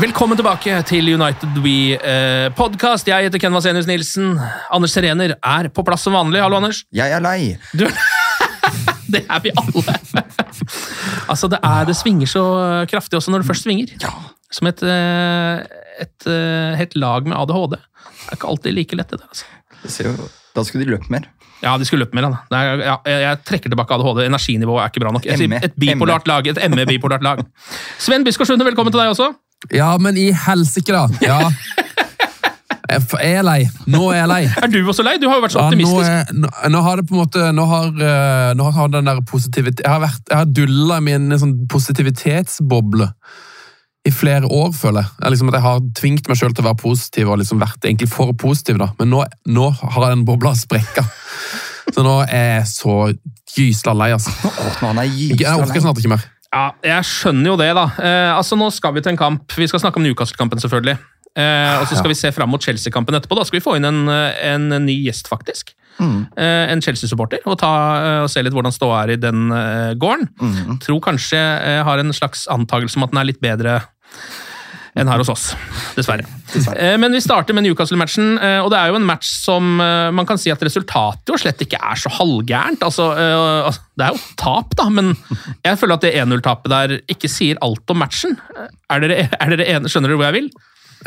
Velkommen tilbake til United We eh, podcast. Jeg heter Ken Vasenius Nilsen. Anders Serener er på plass som vanlig. Hallo, Anders. Jeg er lei. Du, det er vi alle. altså, det, er, det svinger så kraftig også når det først svinger. Ja. Som et, eh, et eh, helt lag med ADHD. Det er ikke alltid like lett, det. altså. Det ser jo, da skulle de løpt mer. Ja, de skulle løpt mer. Da. Ja, jeg, trekker tilbake ADHD. Energinivået er ikke bra nok. Et, ME. et bipolart lag. Et ME-bipolart lag. Sven Biskår Sunde, velkommen til deg også. Ja, men i helsike, da. Ja. Jeg er lei. Nå er jeg lei. Er du også lei? Du har jo vært så Ja, nå, optimistisk. er, nå, nå har det på en måte Nå har, eh, nå har den der positivitet Jeg har, vært, jeg har dulla min sånn positivitetsboble i flere år, føler jeg. jeg liksom at jeg har tvingt meg sjøl til å være positiv og liksom vært egentlig for positiv. da. Men nå, nå har den bobla sprekka. Så nå er jeg så gysla lei, altså. Nå, nå han er Jeg gysla orker lei. snart ikke mer. Ja, jeg skjønner jo det, da. Eh, altså, Nå skal vi til en kamp. Vi skal snakke om Newcastle-kampen, selvfølgelig. Eh, og så skal vi se fram mot Chelsea-kampen etterpå. Da skal vi få inn en, eh, en ny gjest, faktisk. Mm. Eh, en Chelsea-supporter. Og, eh, og se litt hvordan ståa er i den eh, gården. Mm. Tror kanskje har en slags antakelse om at den er litt bedre enn her hos oss. Dessverre. Dessverre. Men vi starter med Newcastle-matchen, eh, og det er jo en match som eh, man kan si at resultatet jo slett ikke er så halvgærent. Altså, eh, altså, det er jo tap, da, men jeg føler at det 1-0-tapet der ikke sier alt om matchen. Er dere, er dere enige? Skjønner dere hvor jeg vil?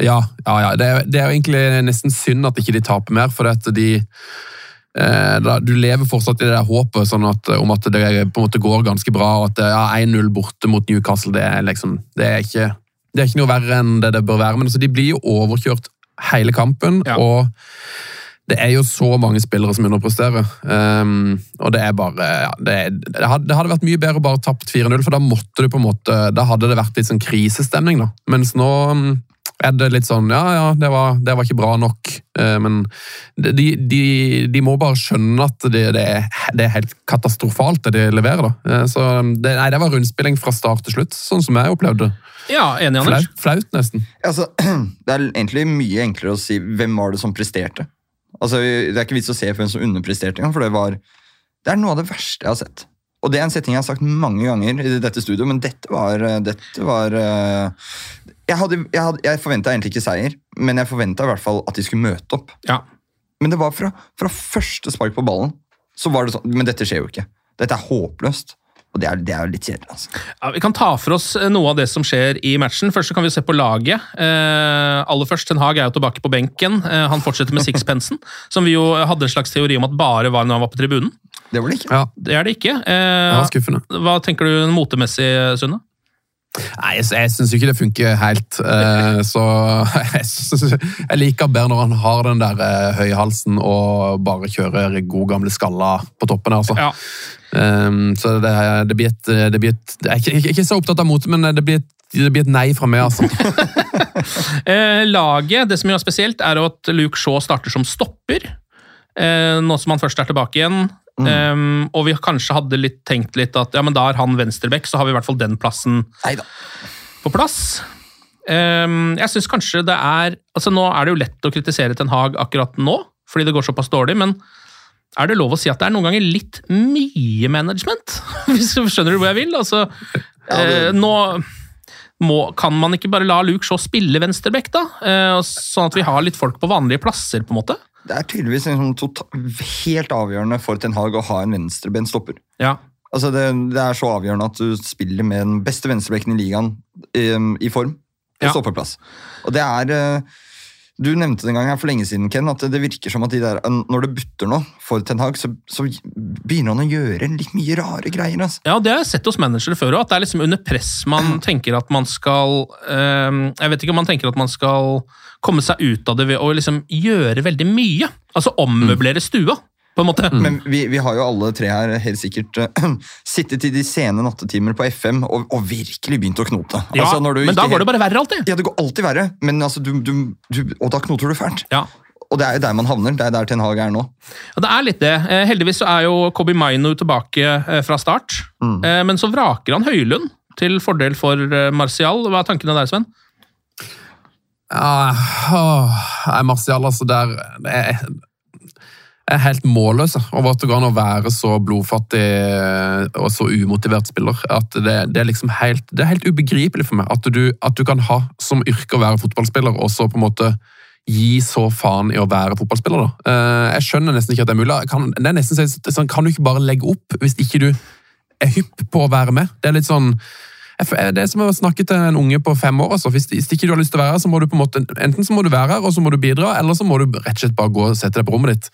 Ja, ja, ja. Det, er, det er jo egentlig nesten synd at ikke de taper mer, for at de eh, Du lever fortsatt i det der håpet sånn at, om at det på en måte går ganske bra, og at ja, 1-0 borte mot Newcastle, det er liksom Det er ikke, det er ikke noe verre enn det det bør være. Men altså, de blir jo overkjørt hele kampen, Ja. og det er jo så mange spillere som underpresterer. Um, og det er bare ja, det, det, hadde, det hadde vært mye bedre å bare tapt 4-0, for da måtte du på en måte Da hadde det vært litt sånn krisestemning, da. Mens nå um, er det litt sånn Ja, ja, det var, det var ikke bra nok. Eh, men de, de, de må bare skjønne at det, det, er, det er helt katastrofalt, det de leverer. da. Eh, så det, nei, det var rundspilling fra start til slutt, sånn som jeg opplevde det. Ja, enig, Anders? Flaut, flaut nesten. Altså, det er egentlig mye enklere å si hvem var det som presterte. Altså, Det er ikke vits å se hvem som underpresterte engang, for det var Det er noe av det verste jeg har sett. Og det er en setning jeg har sagt mange ganger i dette studioet, men dette var, dette var eh, Jeg, hadde, jeg, hadde, jeg forventa egentlig ikke seier, men jeg forventa i hvert fall at de skulle møte opp. Ja. Men det var fra, fra første spark på ballen. så var det sånn, Men dette skjer jo ikke. Dette er håpløst. Og det er, det er litt kjedelig. altså. Ja, vi kan ta for oss eh, noe av det som skjer i matchen. Først så kan vi se på laget. Eh, aller først, Ten Hag er jo tilbake på benken. Eh, han fortsetter med sixpensen, som vi jo hadde en slags teori om at bare var når han var på tribunen. Det var det ikke. Ja, Det er det ikke. det Eh, var skuffende. hva tenker du motemessig, Sunne? Nei, jeg, jeg syns ikke det funker helt. eh, så jeg, synes, jeg liker bedre når han har den der eh, høye halsen og bare kjører god gamle skalla på toppen. altså. Ja. Um, så det, det blir et, det blir et Jeg er ikke, er ikke så opptatt av mote, men det blir et, det blir et nei fra meg, altså. Eh, laget, det som gjør spesielt, er at Luke Shaw starter som stopper. Eh, nå som han først er tilbake igjen. Mm. Um, og vi kanskje hadde litt, tenkt litt at ja, men da er han venstreback, så har vi i hvert fall den plassen Neida. på plass. Um, jeg syns kanskje det er altså Nå er det jo lett å kritisere Ten Hag akkurat nå, fordi det går såpass dårlig, men er det lov å si at det er noen ganger litt mye management? Hvis du skjønner hvor jeg vil? Altså, eh, nå må, kan man ikke bare la Luke Shaw spille venstreback, da? Eh, sånn at vi har litt folk på vanlige plasser, på en måte? Det er tydeligvis liksom helt avgjørende for Ten Hag å ha en venstreben stopper. Ja. Altså det, det er så avgjørende at du spiller med den beste venstrebekken i ligaen i, i form på Ja. stoppeplass. Og det er eh, Du nevnte det en gang her for lenge siden, Ken, at det, det virker som at de der, når det butter nå for Ten Hag, så, så begynner han å gjøre litt mye rare greier. Altså. Ja, det har jeg sett hos managere før òg, at det er liksom under press man tenker at man skal øh, Jeg vet ikke om man tenker at man skal komme seg ut av det ved å liksom gjøre veldig mye. Altså ommøblere stua, på en måte. Men vi, vi har jo alle tre her helt sikkert uh, sittet i de sene nattetimer på FM og, og virkelig begynt å knote. Ja, Altså, når du men da går går det bare verre alltid. Ja, det går alltid verre, men altså, du, du, du, og da knoter du fælt. Ja. Og det er jo der man havner. Det er der Ten Hag er nå. Ja, det er litt det. Eh, heldigvis så er jo Kobi Maino tilbake eh, fra start. Mm. men så vraker han Høylund til fordel for Martial. Hva er tankene der, Sven? Ja, jeg, Martial, altså, der det er, er helt målløse over at det går an å være så blodfattig eh, og så umotivert spiller. At det, det, er liksom helt, det er helt ubegripelig for meg at du, at du kan ha som yrke å være fotballspiller, og så på en måte gi så faen i å være fotballspiller. da. Eh, Jeg skjønner nesten ikke at det er mulig. Kan, det er nesten sånn, kan du ikke bare legge opp hvis ikke du er hypp på å være med? Det er litt sånn Det er som å snakke til en unge på fem år. Altså. Hvis, hvis ikke du har lyst til å være her, så må du på en måte, enten så må du være her og så må du bidra, eller så må du rett og slett bare gå og sette deg på rommet ditt.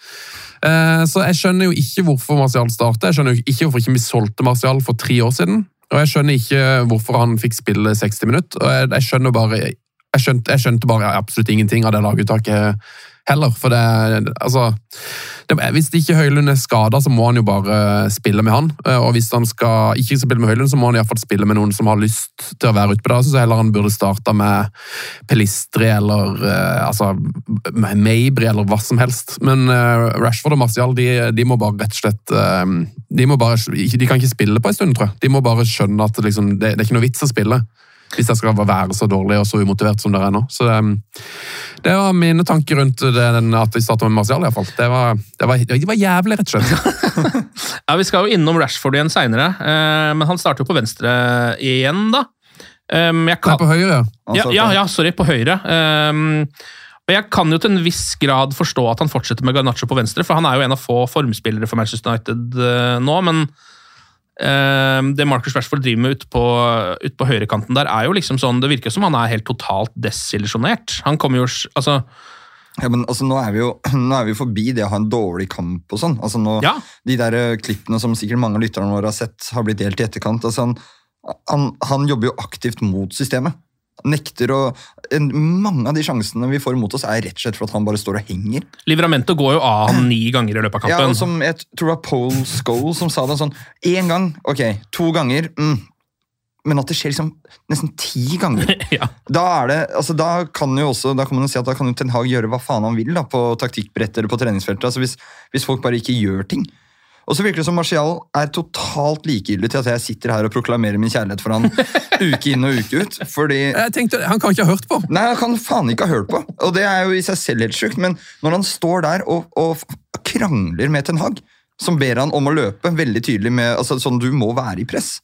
Eh, Så Jeg skjønner jo ikke hvorfor Martial startet. Jeg skjønner jo ikke hvorfor ikke vi solgte Martial for tre år siden. Og jeg skjønner ikke hvorfor han fikk spille 60 minutter. og jeg, jeg bare jeg skjønte, jeg skjønte bare absolutt ingenting av det laguttaket heller. For det, altså, det, Hvis ikke Høylund er skada, så må han jo bare spille med han. Eh, Og hvis han skal ikke spille med Høylund, så må han i hvert fall spille med noen som har lyst til å være ute på det. Så heller han burde starta med Pelistri eller eh, altså, Mabry eller hva som helst. Men eh, Rashford og Martial de, de må bare rett og slett de, bare, de kan ikke spille på en stund, tror jeg. De må bare skjønne at liksom, det, det er ikke noe vits å spille. Hvis jeg skal være så dårlig og så umotivert som dere er nå. Så um, Det var mine tanker rundt det, den, at vi starta med Martial. i hvert fall. Det var, det, var, det var jævlig, rett og slett. Ja, Vi skal jo innom Rashford igjen seinere, men han starter jo på venstre igjen, da. Um, jeg Nei, på høyre, ja. ja, ja, ja, sorry, på høyre. Um, og Jeg kan jo til en viss grad forstå at han fortsetter med Garnaccio på venstre, for han er jo en av få formspillere for Manchester United uh, nå, men eh, det Marcus Rashford driver med ute på, ut på høyrekanten der, er jo liksom sånn Det virker som han er helt totalt desillusjonert. Han kommer jo altså Ja, men altså, nå er vi jo nå er vi forbi det å ha en dårlig kamp og sånn. Altså, nå, Ja. De der eh, klippene som sikkert mange av lytterne våre har sett, har blitt delt i etterkant. Altså, han, han, han jobber jo aktivt mot systemet. Nekter å Mange av de sjansene vi får mot oss, er rett og slett for at han bare står og henger. Livramento går jo av han ni ganger i løpet av Ja, kampen. og som Jeg tror det var Paul Scholl som sa det sånn Én gang, ok. To ganger. Mm. Men at det skjer liksom nesten ti ganger. ja. Da er det, altså da kan jo også, da kan man jo si at da kan jo Ten Hag gjøre hva faen han vil da, på taktikkbrettet eller på treningsfeltet. altså hvis, hvis folk bare ikke gjør ting. Og så virker det som Marcial er totalt likegyldig til at jeg sitter her og proklamerer min kjærlighet for han uke inn og uke ut. Fordi Jeg tenkte, Han kan ikke ha hørt på! Nei, han kan faen ikke ha hørt på. Og det er jo i seg selv helt sjukt. Men når han står der og, og krangler med Ten Hag, som ber han om å løpe, veldig tydelig med altså sånn du må være i press.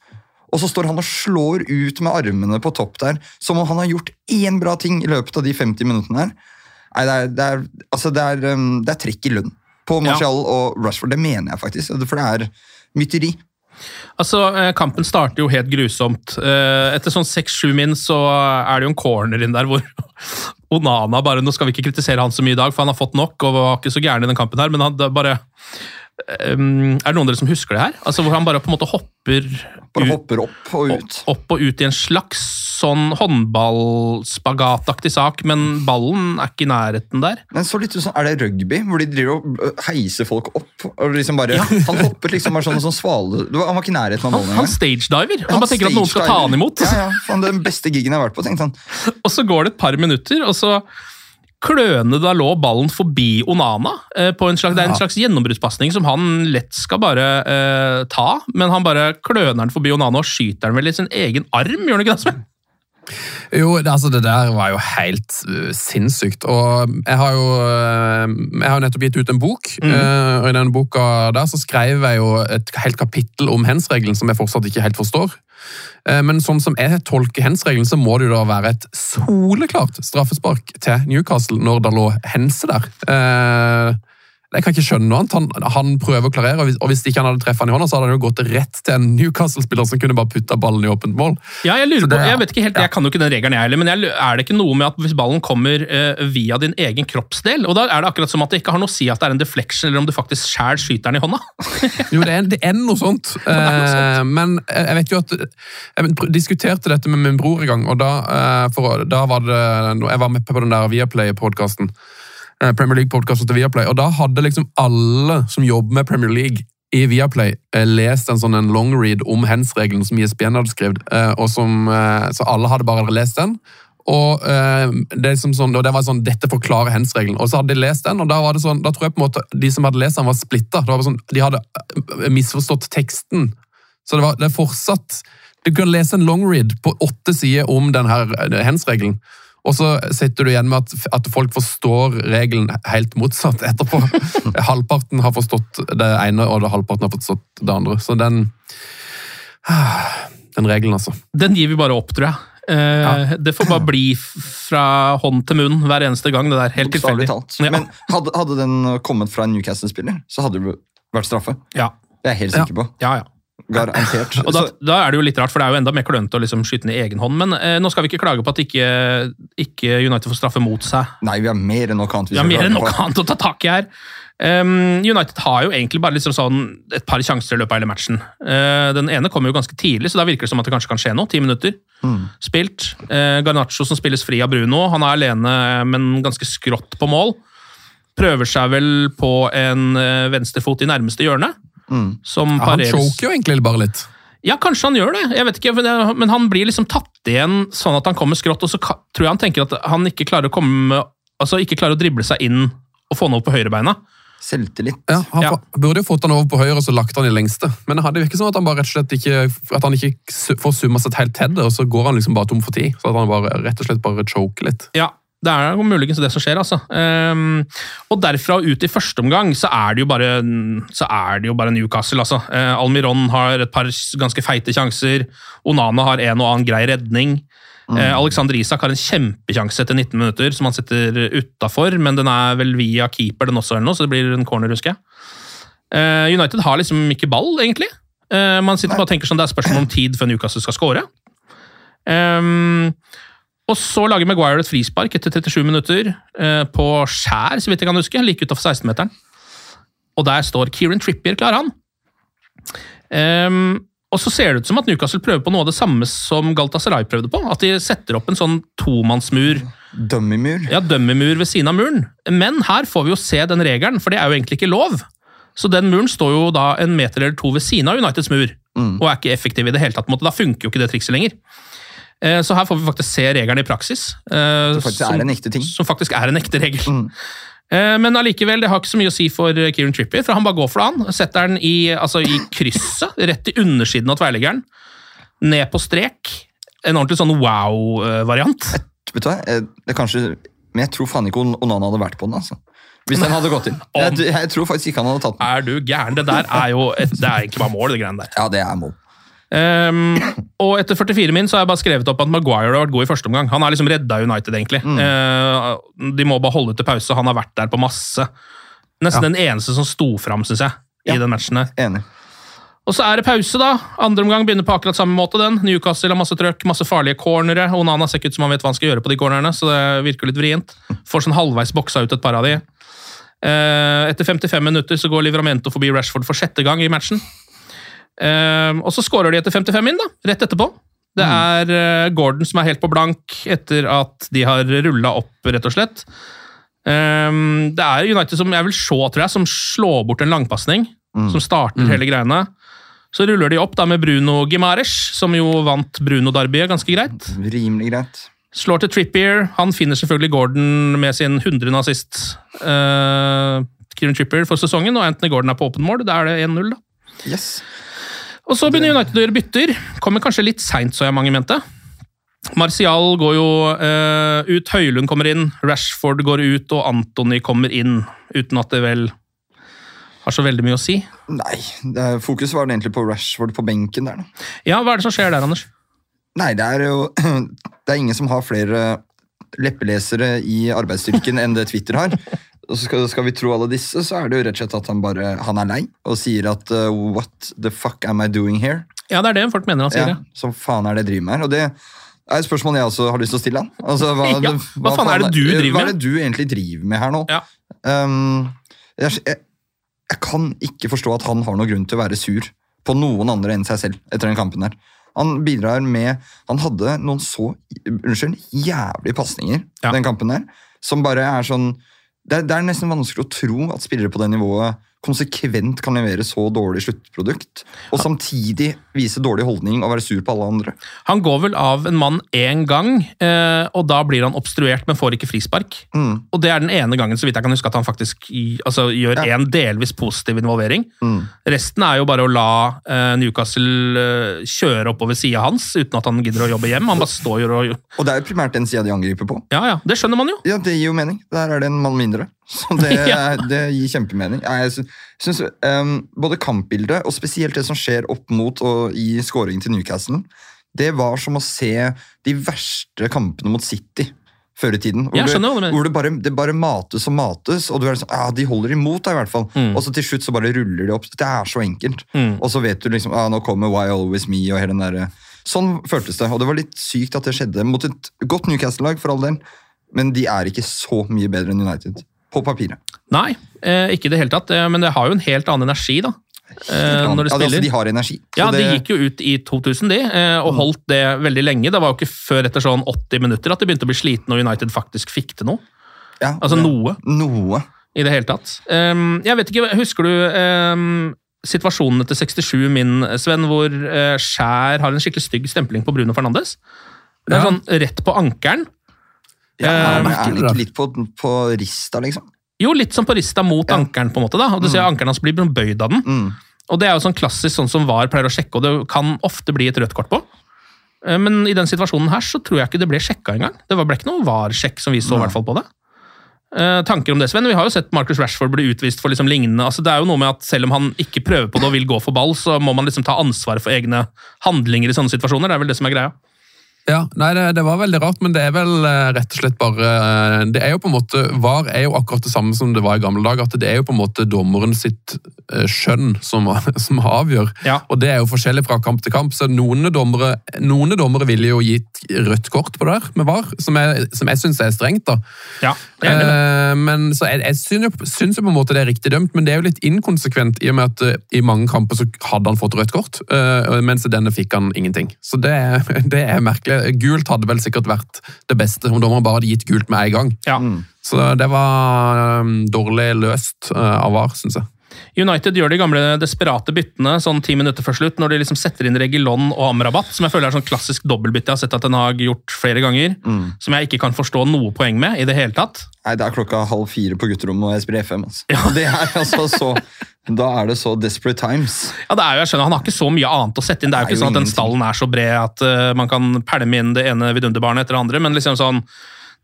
Og så står han og slår ut med armene på topp der, som om han har gjort én bra ting i løpet av de 50 minuttene her. Nei, det er, det er, altså det er, um, det er trekk i lønn på Martial og Rashford. Det mener jeg faktisk, for det er mytteri. Altså, eh, Kampen starter jo helt grusomt. Eh, Etter sånn seks-sju min så er det jo en corner inn der hvor Onana bare Nå skal vi ikke kritisere han så mye i dag, for han har fått nok og var ikke så gæren i den kampen her, men han bare Um, er det noen av dere som husker det her? Altså Hvor han bare på en måte hopper Bare ut, hopper opp og ut. opp og ut i en slags sånn håndballspagataktig sak, men ballen er ikke i nærheten der. Men så litt sånn, Er det rugby, hvor de driver og øh, heiser folk opp? og liksom bare, Han hoppet liksom bare sånn, sånn svale... Var- Han var ikke i nærheten av ballen han han stagediver. Han, Han bare tenker at noen skal ta han imot. Ja, ja, den beste gigen jeg har vært på, tenkte han. Og så går det et par minutter, og så kløne da lå ballen forbi Onana. eh, på en slags, Det er en slags gjennombruddspasning som han lett skal bare eh, ta, men han bare kløner den forbi Onana og skyter den vel i sin egen arm, gjør han ikke det? Jo, det, altså det der var jo helt uh, sinnssykt. Og jeg har jo uh, jeg har nettopp gitt ut en bok, uh, og i den boka der så skrev jeg jo et helt kapittel om hens-regelen som jeg fortsatt ikke helt forstår. Men sånn som jeg tolker hens-regelen, så må det jo da være et soleklart straffespark til Newcastle når det lå hense der. Uh, jeg kan ikke skjønne noe annet. Han, han prøver å klarere, og hvis, og hvis ikke han hadde treffet han i hånda, så hadde han jo gått rett til en Newcastle-spiller som kunne bare putta ballen i åpent mål. Ja, jeg lurer det på, jeg vet ikke helt, jeg kan jo ikke den regelen jeg heller, men jeg, er det ikke noe med at hvis ballen kommer uh, via din egen kroppsdel, og da er det akkurat som at det ikke har noe å si at det er en deflection, eller om du faktisk sjæl skyter den i hånda? Jo, det er, det er noe sånt. Eh, men jeg vet jo at Jeg diskuterte dette med min bror en gang, og da, uh, for, da var det Jeg var med på den der Viaplay-podkasten. Premier League-podkasten til Viaplay, og da hadde liksom alle som jobber med Premier League i Viaplay eh, lest en sånn en long read om hands-regelen som ISBN hadde skrevet, eh, og som, eh, så alle hadde bare lest den. Og eh, det, sånn, og det var sånn, Dette forklarer hands-regelen'. Og så hadde de lest den, og da var det sånn, da tror jeg på en måte de som hadde lest den, var splitta. Sånn, de hadde eh, misforstått teksten. Så det, var, det er fortsatt Du kan lese en long read på åtte sider om denne her eh, hens-regelen. Og så sitter du igjen med at, at folk forstår regelen helt motsatt etterpå. halvparten har forstått det ene, og det halvparten har forstått det andre. Så den Den regelen, altså. Den gir vi bare opp, tror jeg. Eh, Det får bare bli fra hånd til munn hver eneste gang. det der, Helt tilfeldig. talt. Ja. Men hadde, hadde den kommet fra en Newcastle-spiller, så hadde det vært straffe. ja. Det er jeg helt sikker på. Ja, ja. Garantert. Og da, da er det jo litt rart, for det er jo enda mer klønete å liksom skyte den i egen hånd. Men eh, nå skal vi ikke klage på at ikke, ikke United får straffe mot seg. Nei, vi har mer enn nok annet Vi har mer enn nok annet å ta tak i her. Um, United har jo egentlig bare liksom sånn et par sjanser i løpet av hele matchen. Uh, den ene kommer jo ganske tidlig, så da virker det som at det kanskje kan skje noe. Ti minutter Mm. spilt. Uh, Garnaccio som spilles fri av Bruno. Han er alene, men ganske skrått på mål. Prøver seg vel på en uh, venstrefot i nærmeste hjørne. Mm. Som Ja, han choker jo egentlig bare litt. ja, kanskje han gjør det. Jeg vet ikke, men han blir liksom tatt igjen sånn at han kommer skrått, og så tror jeg han tenker at han ikke klarer å komme Altså ikke klarer å drible seg inn og få han over på høyrebeina. Selvtillit. Ja, han Ja. burde jo fått han over på høyre og så lagt han i lengste. Men det virket som at han bare rett og slett ikke at han ikke får summa seg helt til det, og så går han liksom bare tom for tid. Så at han bare, rett og slett bare choker litt. Ja, det er muligens det som skjer, altså. Ehm, og derfra og ut i første omgang så er det jo bare, så det jo bare Newcastle, altså. Eh, Almiron har et par ganske feite sjanser. Onana har en og annen grei redning. Eh, Alexander Isak har en kjempekjanse etter 19 minutter som han setter utafor, men den er vel via keeper den også, eller noe, så det blir en corner, husker jeg. Eh, United har liksom ikke ball, egentlig. Man sitter bare og tenker sånn, det er spørsmål om tid før Newcastle skal score. Ehm, og så lager Maguire et frispark etter 37 minutter, eh, på skjær, så vidt jeg kan huske, like utafor 16-meteren. Og der står Kieran Trippier klar, han. Um, og så ser det ut som at Newcastle prøver på noe av det samme som Galatasaray prøvde på. At de setter opp en sånn tomannsmur, Dummymur. ja, dummymur ved siden av muren. Men her får vi jo se den regelen, for det er jo egentlig ikke lov. Så den muren står jo da en meter eller to ved siden av Uniteds mur, Mm. og er ikke effektiv i det hele tatt. Da funker jo ikke det trikset lenger. Eh, Så her får vi faktisk se regelen i praksis. Som Det faktisk er en ekte ting. som faktisk er en ekte regel. Mm. Eh, Men allikevel, det har ikke så mye å si for eh, Kieran Trippier, for han bare går for det, han. Setter den i, altså, i krysset, rett i undersiden av tverrliggeren. Ned på strek. En ordentlig sånn wow-variant. Vet du hva? Eh, Det er kanskje, men jeg tror faen ikke On- Onana hadde vært på den. altså. Hvis den hadde gått inn. Jeg, jeg tror faktisk ikke han hadde tatt den. Er du gæren? Det der er jo et, det er ikke bare mål, det greiene der. Ja, det er mål. Ehm, og etter 44 min så har jeg bare skrevet opp at Maguire har vært god i første omgang. Han har liksom redda United, egentlig. Eh, de må bare holde ut til pause. Han har vært der på masse. Nesten den eneste som sto fram, syns jeg, i den matchen her. Enig. Og så er det pause, da. Andre omgang begynner på akkurat samme måte. den. Newcastle har masse trøkk, masse farlige cornere. Onana ser ikke ut som han vet hva han skal gjøre på de cornerne, så det virker litt vrient. Får sånn halvveis boksa ut et par av de. Eh, Etter 55 minutter så går Livramento forbi Rashford for sjette gang i matchen. Eh, Og så skårer de etter 55 inn, da, rett etterpå. Det er eh, Gordon som er helt på blank etter at de har rulla opp, rett og slett. Eh, Det er United som jeg vil se, tror jeg, som slår bort en langpasning. Som starter hele greiene. Så ruller de opp da med Bruno Gimares, som jo vant Bruno-derbyet ganske greit. Rimelig greit. Slår til Trippier. Han finner selvfølgelig Gordon med sin 100. assist. Uh, Kieran Trippier for sesongen, og Anthony Gordon er på åpen mål. Da er det 1-0, da. Yes. Og så begynner United å gjøre bytter. Kommer kanskje litt seint, så jeg mange mente. Martial går jo uh, ut, Høylund kommer inn, Rashford går ut, og Antony kommer inn. Uten at det vel har så veldig mye å si. Nei, fokuset er, fokus var egentlig på Rashford på benken der. Da. Ja, Hva er det som skjer der, Anders? Nei, det er jo Det er ingen som har flere leppelesere i arbeidsstyrken enn det Twitter har. Skal, skal, vi tro alle disse, så er det jo rett og slett at han bare han er lei og sier at uh, What the fuck am I doing here? Ja, det er det folk mener han sier. Ja, så faen er det jeg driver med her? Og det er et spørsmål jeg også har lyst til å stille han. Altså, hva, ja, hva, hva, faen er det du driver med? Hva er det du egentlig driver med her nå? Ja. Um, jeg, jeg, jeg, kan ikke forstå at han har noen grunn til å være sur på noen andre enn seg selv etter den kampen her. Han bidrar med Han hadde noen så unnskyld, jævlige pasninger ja. den kampen der, som bare er sånn det det er, nesten vanskelig å tro at spillere på det nivået konsekvent kan levere så dårlig sluttprodukt, og samtidig vise dårlig holdning og være sur på alle andre. Han går vel av en mann én gang, eh, og da blir han obstruert, men får ikke frispark. Mm. Og det er den ene gangen så vidt jeg kan huske at han faktisk altså, gjør ja. en delvis positiv involvering. Mm. Resten er jo bare å la uh, Newcastle uh, kjøre oppover sida hans uten at han gidder å jobbe hjem. Han bare står og Og det er jo primært den sida de angriper på. Ja, ja, Det skjønner man jo. Ja, Det gir jo mening. Der er det en mann mindre. Så det, ja. det gir kjempemening. Jeg synes, um, Både kampbildet og spesielt det som skjer opp mot og i scoringen til Newcastle, det var som å se de verste kampene mot City før i tiden. Hvor, det, hvor det, bare, det, bare, mates og mates, og du er sånn, ja, de holder imot deg. i hvert fall. Mm. Og så til slutt så bare ruller de opp. Det er så enkelt. Mm. Og så vet du liksom, ah, nå kommer Why Always Me og hele den derre Sånn føltes det. Og det var litt sykt at det skjedde mot et godt Newcastle-lag, for all del. Men de er ikke så mye bedre enn United. På papiret. Nei, eh, ikke i det hele tatt. Eh, men det har jo en helt annen energi, da. Eh, når de ja. Altså, de har energi. Ja, det... De gikk jo ut i 2000, de, eh, og holdt det veldig lenge. Det var jo ikke før etter sånn 80 minutter at de begynte å bli slitne og United faktisk fikk til noe. Ja, altså noe. Noe. I det hele tatt. Um, jeg vet ikke, Husker du um, situasjonen etter 67 min, Sven, hvor uh, Skjær har en skikkelig stygg stempling på Bruno Fernandes? Det er Ja. sånn rett på ankelen. Ja, Eh, er han ikke litt på, på rista, liksom? Jo, litt som på rista mot Ja. ankelen, på en måte. da, og Du ser ankelen hans blir bøyd av den. Mm. Og det er jo sånn klassisk sånn som VAR pleier å sjekke, og det kan ofte bli et rødt kort på. Eh, Men i den situasjonen her så tror jeg ikke det ble sjekka engang. Det ble ikke noe VAR-sjekk som vi så i hvert fall på det. Eh, tanker om det, Sven? Vi har jo sett Marcus Rashford bli utvist for liksom lignende altså Det er jo noe med at Selv om han ikke prøver på det og vil gå for ball, så må man liksom ta ansvar for egne handlinger i sånne situasjoner. Det er vel det som er greia. Ja, nei, det, det var veldig rart, men det er vel eh, rett og slett bare eh, Det er jo på en måte, VAR er jo akkurat det samme som det var i gamle dager. At det er jo på en måte dommeren sitt eh, skjønn som, som avgjør. Ja. Og det er jo forskjellig fra kamp til kamp. Så noen dommere, noen dommere ville jo gitt rødt kort på det her med VAR, som jeg, som jeg syns er strengt. da. Ja, det er det. Men så jeg, jeg syns, jo, på en måte det er riktig dømt, men det er jo litt inkonsekvent i og med at i mange kamper så hadde han fått rødt kort, mens i denne fikk han ingenting. Så det, det er merkelig. Gult hadde vel sikkert vært det beste om dommeren bare hadde gitt gult med en gang. Ja. Så det var um, dårlig løst uh, av VAR, syns jeg. United gjør de gamle desperate byttene sånn ti minutter før slutt, når de liksom setter inn Regilon og Amrabat, som jeg føler er sånn klassisk dobbeltbytte jeg har sett at Den har gjort flere ganger, som jeg ikke kan forstå noe poeng med i det hele tatt. Nei, det er klokka halv fire på gutterommet, og jeg spiller FM. Altså. Det er altså så, da er det så desperate times. Ja, det er jo, jeg skjønner, Han har ikke så mye annet å sette inn. Det er jo ikke sånn at den stallen er så bred at uh, man kan pælme inn det ene vidunderbarnet etter det andre, men liksom sånn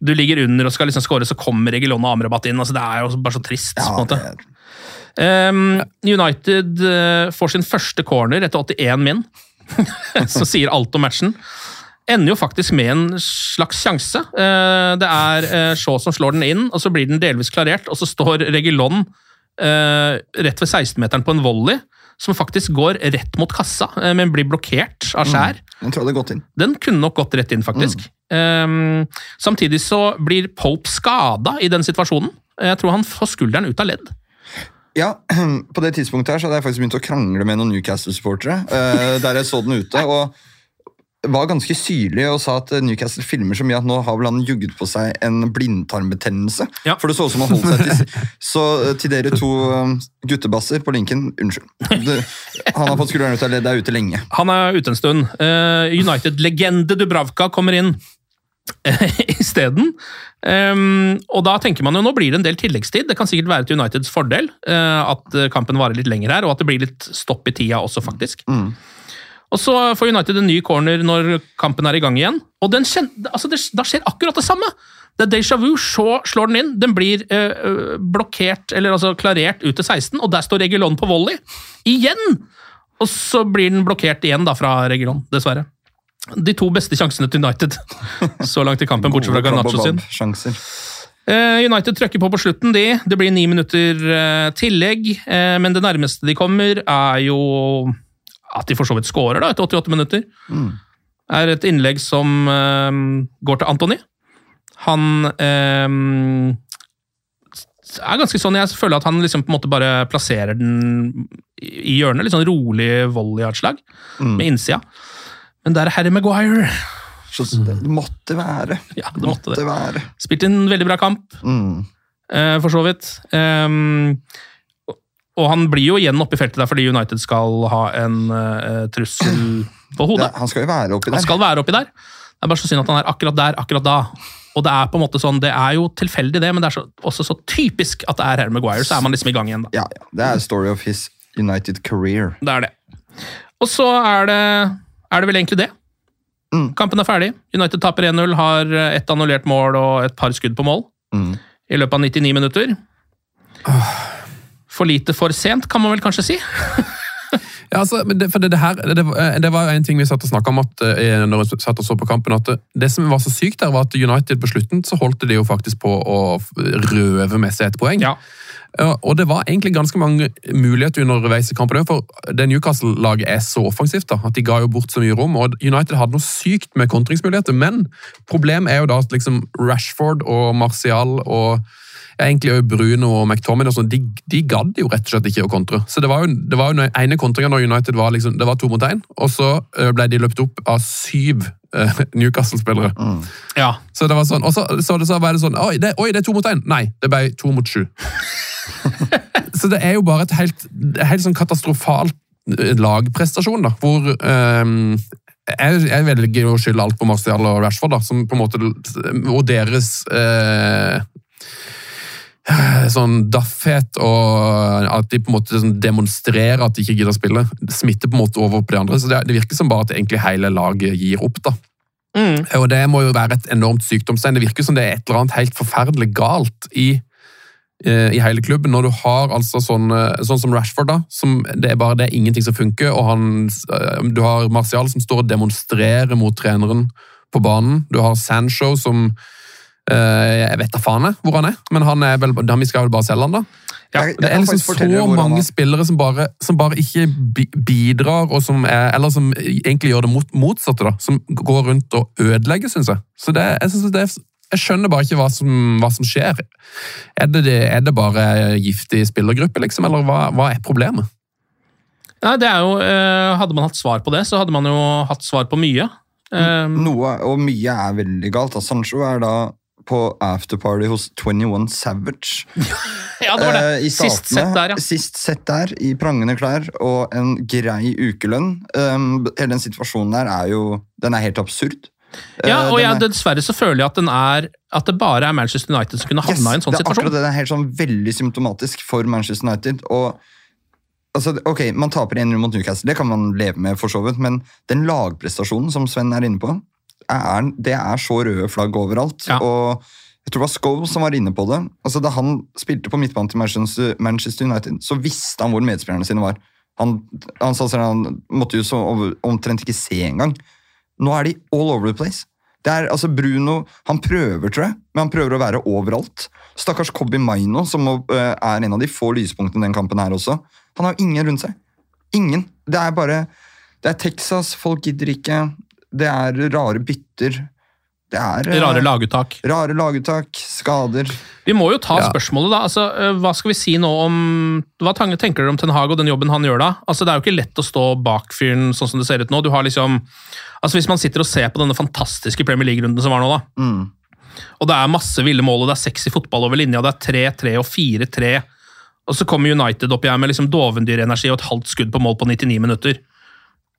du ligger under og skal liksom score, så kommer Regilon og Amrabat inn. altså Det er jo bare så trist. Ja, på en måte. Um, United uh, får sin første corner etter 81 min, som sier alt om matchen. Ender jo faktisk med en slags sjanse. Uh, det er uh, Shaw som slår den inn, og så blir den delvis klarert. Og så står Regilon eh, rett ved 16-meteren på en volley, som faktisk går rett mot kassa, men blir blokkert av skjær. Den tror jeg gått inn. Den kunne nok gått rett inn, faktisk. Um, samtidig så blir Pope skada i den situasjonen. Jeg tror han får skulderen ut av ledd. Ja, På det tidspunktet her så hadde jeg faktisk begynt å krangle med noen Newcastle-supportere. eh, der jeg så den ute. og var ganske syrlig og sa at Newcastle filmer så mye at nå har vel han jugget på seg en blindtarmbetennelse. Ja. For det så ut som han holdt seg til Så eh, til dere to eh, guttebasser på linken, unnskyld. Han har fått skulderen ut av ledd, er ute lenge. Han er ute en stund. Eh, United-legende Dubravka kommer inn. isteden. Um, og da tenker man jo nå blir det en del tilleggstid. Det kan sikkert være til Uniteds fordel uh, at uh, kampen varer litt lenger her, og at det blir litt stopp i tida også, faktisk. Og så får United en ny corner når kampen er i gang igjen, og altså det, da skjer akkurat det samme! Det er déjà vu, så slår den inn. Den blir uh, blokkert, eller altså klarert ut til 16, og der står Regulon på volley. Igjen! Og så blir den blokkert igjen da fra Regulon, dessverre. De to beste sjansene til United så langt i kampen, bortsett fra Garnaccio sin. Sjanser. Eh, United trøkker på på slutten, de. Det blir ni minutter eh, tillegg, eh, men det nærmeste de kommer, er jo at de for så vidt scorer da, etter 88 minutter. Mm. er et innlegg som går til Antony. Han eh, er ganske sånn, Jeg føler at han liksom på en måte bare plasserer den i hjørnet. Litt sånn rolig volleyartslag Mm. med innsida. Men det er Harry Maguire. Så det måtte være. Ja, det måtte det. være. Spilte en veldig bra kamp, Mm. eh, for så vidt. Ehm, og- han blir jo igjen oppe i feltet der fordi United skal ha en eh, trussel på hodet. Ja, han skal jo være oppi Han der. skal være oppi der. Det er bare så synd at han er akkurat der, akkurat da. Og det er på en måte sånn, det er jo tilfeldig, det, men det er så, også så typisk at det er Harry Maguire. Så er man liksom i gang igjen, da. Ja, ja. Det er story of his United career. Det er det. Og så er det, er det vel egentlig det. Mm. Kampen er ferdig. United taper 1-0, har ett annullert mål og et par skudd på mål Mm. i løpet av 99 minutter. For lite for sent, kan man vel kanskje si. Ja, altså, det, for det, det, her, det, det var en ting vi satt og snakket om at, eh, når vi satt og så på kampen, at det, det som var så sykt der, var at United på slutten så holdt de jo faktisk på å røve med seg et poeng. Ja. Ja, Og det var egentlig ganske mange muligheter underveis i kampen, for det Newcastle-laget er så offensivt da, at de ga jo bort så mye rom. og United hadde noe sykt med kontringsmuligheter, men problemet er jo da at liksom Rashford og Martial og egentlig også Bruno og McTominay og sånn, de, de gadd jo rett og slett ikke å kontre. Så det var jo, det var jo den ene kontringa når United var liksom, det var to mot én, og så ble de løpt opp av syv Newcastle-spillere. Ja. Så det var sånn, og så, så, så var det sånn Oi, det, oi, det er to mot én! Nei, det ble to mot sju. så det er jo bare et helt, helt sånn katastrofalt eh, lagprestasjon, da, hvor um, jeg, jeg velger å skylde alt på Martial og Rashford, da, som på en måte Og deres eh, sånn daffhet og at de på en måte sånn demonstrerer at de ikke gidder å spille, smitter på en måte over på de andre. så Det, det virker som bare at egentlig hele laget gir opp. da. Mm. Og Det må jo være et enormt sykdomstegn. Det virker som det er et eller annet helt forferdelig galt i, i hele klubben. Når du har altså sånn, eh, sånn som Rashford, da, som det er bare det er ingenting som funker, og han, eh, du har Martial som står og demonstrerer mot treneren på banen. Du har Sancho som eh, Jeg vet da faen jeg hvor han er, men han er vel, vi skal vel bare selge han, da. Ja, Det er liksom så mange spillere som bare, som bare ikke bidrar, som er, eller som egentlig gjør det motsatte. da, Som går rundt og ødelegger, syns jeg. Så det, jeg, synes det er, jeg skjønner bare ikke hva som, hva som skjer. Er det, det, er det bare giftig spillergruppe, liksom, eller hva, hva er problemet? Nei, det er jo, eh, Hadde man hatt svar på det, så hadde man jo hatt svar på mye. Eh, Noe, og mye er veldig galt. Sancho er da på afterparty hos 21 Savage. ja, det var det. Eh, Sist sett der, ja. Sist sett der, i prangende klær og en grei ukelønn. Um, hele den situasjonen der er jo Den er helt absurd. Ja, Eh, og den jeg, er- dessverre så føler jeg at, den er, at det bare er Manchester United som kunne havna i en sånn det er akkurat det. Det er helt sånn veldig symptomatisk for Manchester United. og altså, ok, Man taper 1-0 mot Newcastle, det kan man leve med, for så vidt, men den lagprestasjonen som Sven er inne på, er, det er så røde flagg overalt. Ja. og jeg tror det var Scholes som var inne på det. Altså, da han spilte på midtbanen til Manchester, United, så visste han hvor medspillerne sine var. Han, han, at han måtte jo så omtrent ikke se engang. Nå er de all over the place. Det er, altså Bruno han prøver, tror jeg, men han prøver å være overalt. Stakkars Kobi Maino, som øh, er en av de få lyspunktene i den kampen her også. Han har ingen rundt seg. Ingen. Det er bare Det er Texas, folk gidder ikke. Det er rare bytter. Det er Rare laguttak. rare laguttak, skader. Vi må jo ta Ja. spørsmålet, da. Altså, eh, hva skal vi si nå om Hva tenker dere om Ten Hag og den jobben han gjør da? Altså, Det er jo ikke lett å stå bak fyren sånn som det ser ut nå. Du har liksom Altså, Hvis man sitter og ser på denne fantastiske Premier League-runden som var nå, da, Mm. og det er masse ville mål, og det er sexy fotball over linja, det er 3-3 og 4-3, og så kommer United opp igjen med liksom dovendyrenergi og et halvt skudd på mål på 99 minutter.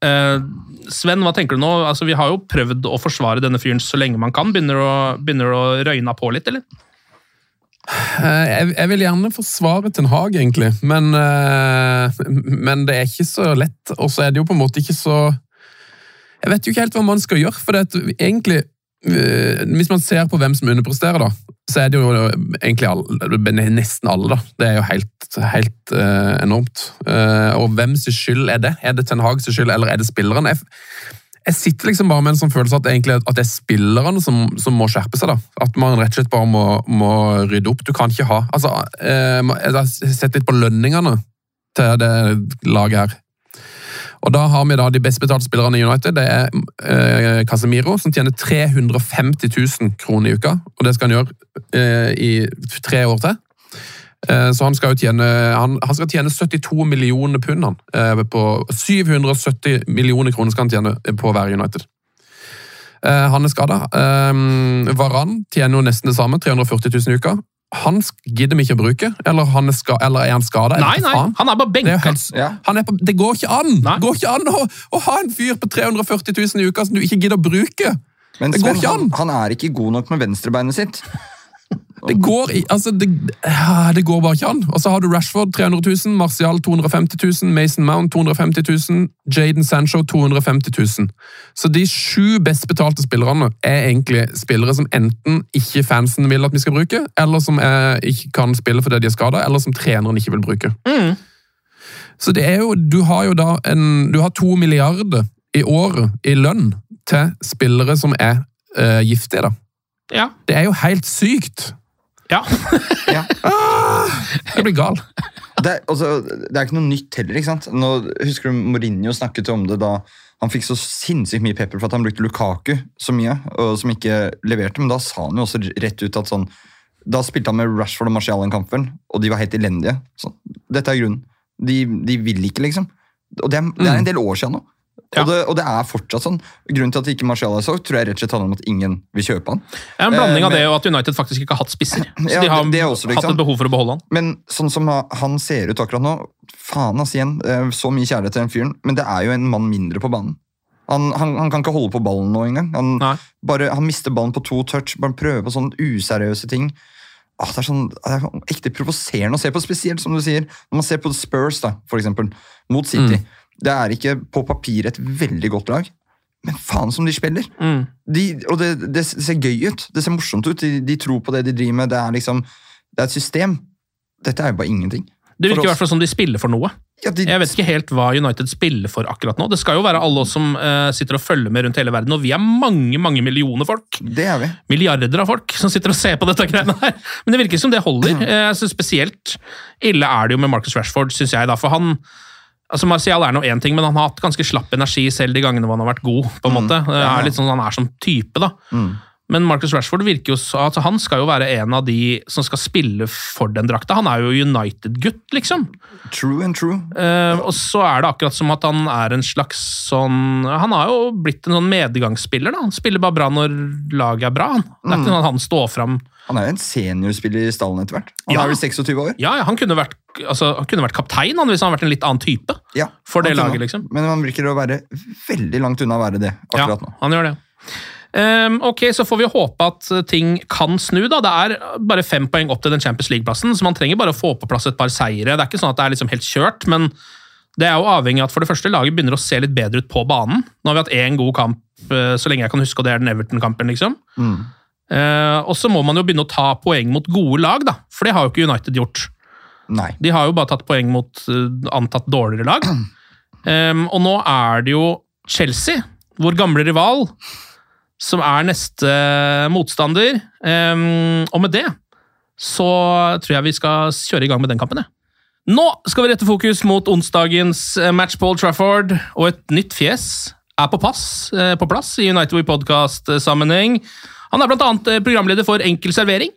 Eh, Sven, hva tenker du nå? Altså, vi har jo prøvd å forsvare denne fyren så lenge man kan. Begynner å, begynner å røyne på litt, eller? Eh, Jeg, jeg vil gjerne forsvare Ten Hag, egentlig, men, eh, men det er ikke så lett. Og så er det jo på en måte ikke så Jeg vet jo ikke helt hva man skal gjøre, for det at egentlig Hvis man ser på hvem som underpresterer, da, så er det jo egentlig alle, nesten alle. da. Det er jo helt, helt uh, enormt. Uh, og hvems skyld er det? Er det Ten Hags skyld, eller er det spilleren? Jeg, jeg sitter liksom bare med en sånn følelse at, egentlig, at det er spillerne som, som må skjerpe seg. da. At man rett og slett bare må, må rydde opp. Du kan ikke ha altså, uh, Jeg har sett litt på lønningene til det laget her. Og da har vi da de best betalte spillerne i United. Det er eh, Casemiro, som tjener 350 000 kroner i uka. Og det skal han gjøre eh, i tre år til. Eh, så han skal jo tjene, han, han skal tjene 72 millioner pund. Han, eh, på 770 millioner kroner skal han tjene på å være United. Eh, han er skada. Varan tjener jo nesten det samme, 340 000 i uka. Han gidder vi ikke å bruke, eller, han er, ska, eller er han skada? Nei, nei, han er bare Det, er benka. han er på, det går ikke an! Nei. Det går ikke an å, å ha en fyr på 340 000 i uka som du ikke gidder å bruke! Men Det går Sven, ikke han, an! han er ikke god nok med venstrebeinet sitt. Det går, altså, det, det går bare ikke an. Og så har du Rashford 300 000, Martial 250 000, Mason Mount 250 000, Jaden Sancho 250 000. Så de sju best betalte spillerne er egentlig spillere som enten ikke fansen vil at vi skal bruke, eller som er, ikke kan spille fordi de er skada, eller som treneren ikke vil bruke. Så det er jo, du har jo da en, du har to milliarder i året i lønn til spillere som er uh, giftige, da. Ja. Det er jo helt sykt! Ja. Ja. Jeg blir gal. Det, altså, det er ikke noe nytt heller. ikke sant? Nå, husker du Mourinho snakket om det da han fikk så sinnssykt mye pepper for at han brukte Lukaku så mye, og som ikke leverte. Men da sa han jo også rett ut at sånn Da spilte han med Rashford og Martial i kampen, og de var helt elendige. Så, dette er grunnen. De, de vil ikke, liksom. Og det er, det er en del år siden nå. Ja. Og, det, og det er fortsatt sånn. Grunnen til at ikke Marcial er solgt, tror jeg rett og slett handler om at ingen vil kjøpe han. Er en blanding Eh, av det og at United faktisk ikke har hatt spisser. Så Ja, de har det- det også, hatt et behov for å beholde han. Men sånn som han ser ut akkurat nå Faen, ass, igjen. eh, Så mye kjærlighet til den fyren. Men det er jo en mann mindre på banen. Han, han, han kan ikke holde på ballen nå engang. Han, bare, han mister ballen på to touch. Bare prøver på sånne useriøse ting. Ah, det, er sånn, det er ekte provoserende å se på, spesielt som du sier. Når man ser på Spurs, da, for eksempel, mot City. Det er ikke på papir et veldig godt lag, men faen som de spiller. Mm. De, og det, det ser gøy ut. Det ser morsomt ut. De, de tror på det de driver med. Det er liksom, det er et system. Dette er jo bare ingenting. Det virker i hvert fall som de spiller for noe. Ja, de, Jeg vet ikke helt hva United spiller for akkurat nå. Det skal jo være alle oss som uh, sitter og følger med rundt hele verden, og vi er mange mange millioner folk. Det er vi. Milliarder av folk som sitter og ser på dette greiene her. Men det virker som det holder. Uh, så spesielt ille er det jo med Marcus Rashford, syns jeg. da, for han altså Martial er nå én ting, men han har hatt ganske slapp energi selv de gangene hvor han har vært god. på en måte. Det er litt sånn Han er som type, da. Men Marcus Rashford virker jo så, altså han skal jo være en av de som skal spille for den drakta. Han er jo United-gutt, liksom. True and true. Eh, og så er det akkurat som at han er en slags sånn Han har jo blitt en sånn medgangsspiller. da. Han spiller bare bra når laget er bra. han. Det er ikke sånn at han står fram Han er jo en seniorspiller i stallen etter hvert. Han Ja. er vel 26 år. Ja, ja, han kunne vært, altså, han kunne vært kaptein han, hvis han hadde vært en litt annen type. Ja, For det laget, liksom. Men han virker å være veldig langt unna å være det akkurat ja, nå. han gjør det. Ehm, ok, Så får vi håpe at eh, ting kan snu. da. Det er bare fem poeng opp til den Champions League-plassen, så man trenger bare å få på plass et par seire. Det er ikke sånn at det er liksom helt kjørt, men det er jo avhengig av at for det første laget begynner å se litt bedre ut på banen. Nå har vi hatt én god kamp eh, så lenge jeg kan huske, og det er den Everton-kampen. liksom. Mm. Eh, og så må man jo begynne å ta poeng mot gode lag, da. For det har jo ikke United gjort. Nei. De har jo bare tatt poeng mot antatt dårligere lag. Um, og nå er det jo Chelsea, vår gamle rival, som er neste motstander. Um, og med det så tror jeg vi skal kjøre i gang med den kampen. jeg. Nå skal vi rette fokus mot onsdagens eh, match Paul Trafford, og et nytt fjes er på, pass, eh, på plass i United We Podcast-sammenheng. Han er eh, programleder for Enkel servering,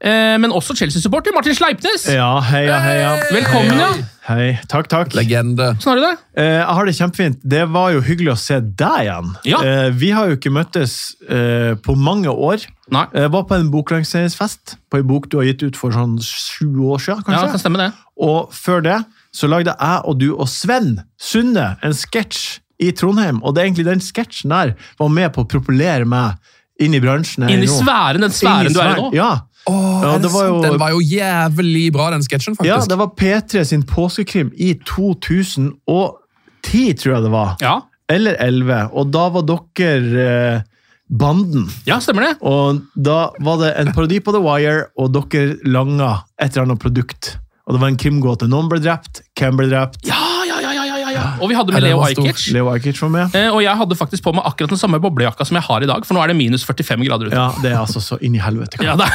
eh, men også Chelsea-supporter. Martin Sleipnes! Ja, heia, heia. Velkommen, ja. Hei, takk, takk. Legende. Sånn har du det? Eh, jeg har det kjempefint. Det var jo hyggelig å se deg igjen. Ja. Eh, vi har jo ikke møttes eh, på mange år. Nei. Jeg var på en boklanseringsfest på en bok du har gitt ut for sånn sju år siden. Kanskje? Ja, det kan stemme det. Og før det så lagde jeg og du og Sven Sunde en sketsj i Trondheim. Og det er egentlig den sketsjen der var med på å propellere meg inn i bransjen. Inn i sfæren, den sfæren du er i nå. Ja. Åh, Ja, det var jo- Den var jo jævlig bra, den sketsjen, faktisk. ja, det var P3 sin påskekrim i 2010, tror jeg det var. Ja, Eller 11. Og da var dere eh, Banden. ja stemmer det. Og da var det en parodi på The Wire, og dere langa et eller annet produkt. Og det var en krimgåte. Noen ble drept, hvem ble drept? Ja, ja, ja, ja, ja, ja. Og vi hadde med Leo. Ajkic. Leo Ajkic var med. Eh, Og jeg hadde faktisk på meg akkurat den samme boblejakka som jeg har i dag, for nå er det minus 45 grader ute. Ja, det er altså så inn i helvete. Ja, det,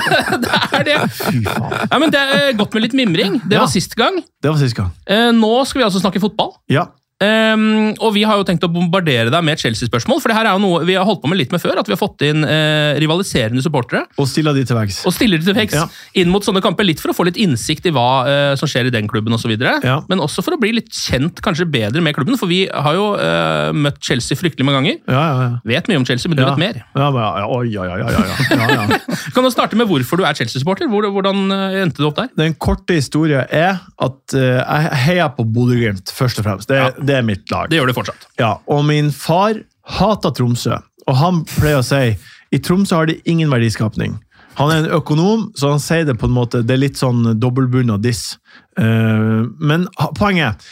det er det. Fy faen. Ja, men Det er godt med litt mimring. Det var sist gang. Det var sist gang. Eh, Nå skal vi altså snakke fotball. Ja. Ehm, og vi har jo tenkt å bombardere deg med Chelsea-spørsmål, for det her er jo noe vi har holdt på med litt med før. At vi har fått inn uh, rivaliserende supportere Og stilla de til veggs. og stiller de til veggs Ja. inn mot sånne kamper. Litt for å få litt innsikt i hva uh, som skjer i den klubben osv. Ja. Men også for å bli litt kjent kanskje bedre med klubben, for vi har jo uh, møtt Chelsea fryktelig mange ganger. Ja, ja, ja. Vet mye om Chelsea, men du vet mer. Ja, ja, oi, ja, ja, ja, ja. Kan du starte med hvorfor du er Chelsea-supporter? Hvor, hvordan endte du opp der? Den korte historien er at jeg heier på Bodø-Glimt, først og fremst. Det, Ja. Det er mitt lag. Det gjør du fortsatt. Ja, og min far hater Tromsø, og han pleier å si i Tromsø har de ingen verdiskapning. Han er en økonom, så han sier det på en måte, det er litt sånn dobbeltbunna diss. Eh, men poenget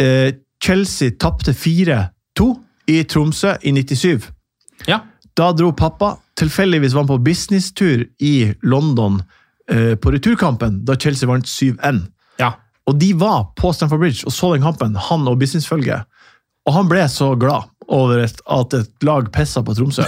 eh, Chelsea tapte 4-2 i Tromsø i 97. Ja. Da dro pappa, tilfeldigvis var han på businesstur i London eh, på returkampen, da Chelsea vant 7-1. Og de var på Stamford Bridge og så den kampen, han og businessfølget. Og han ble så glad over et, at et lag pissa på Tromsø.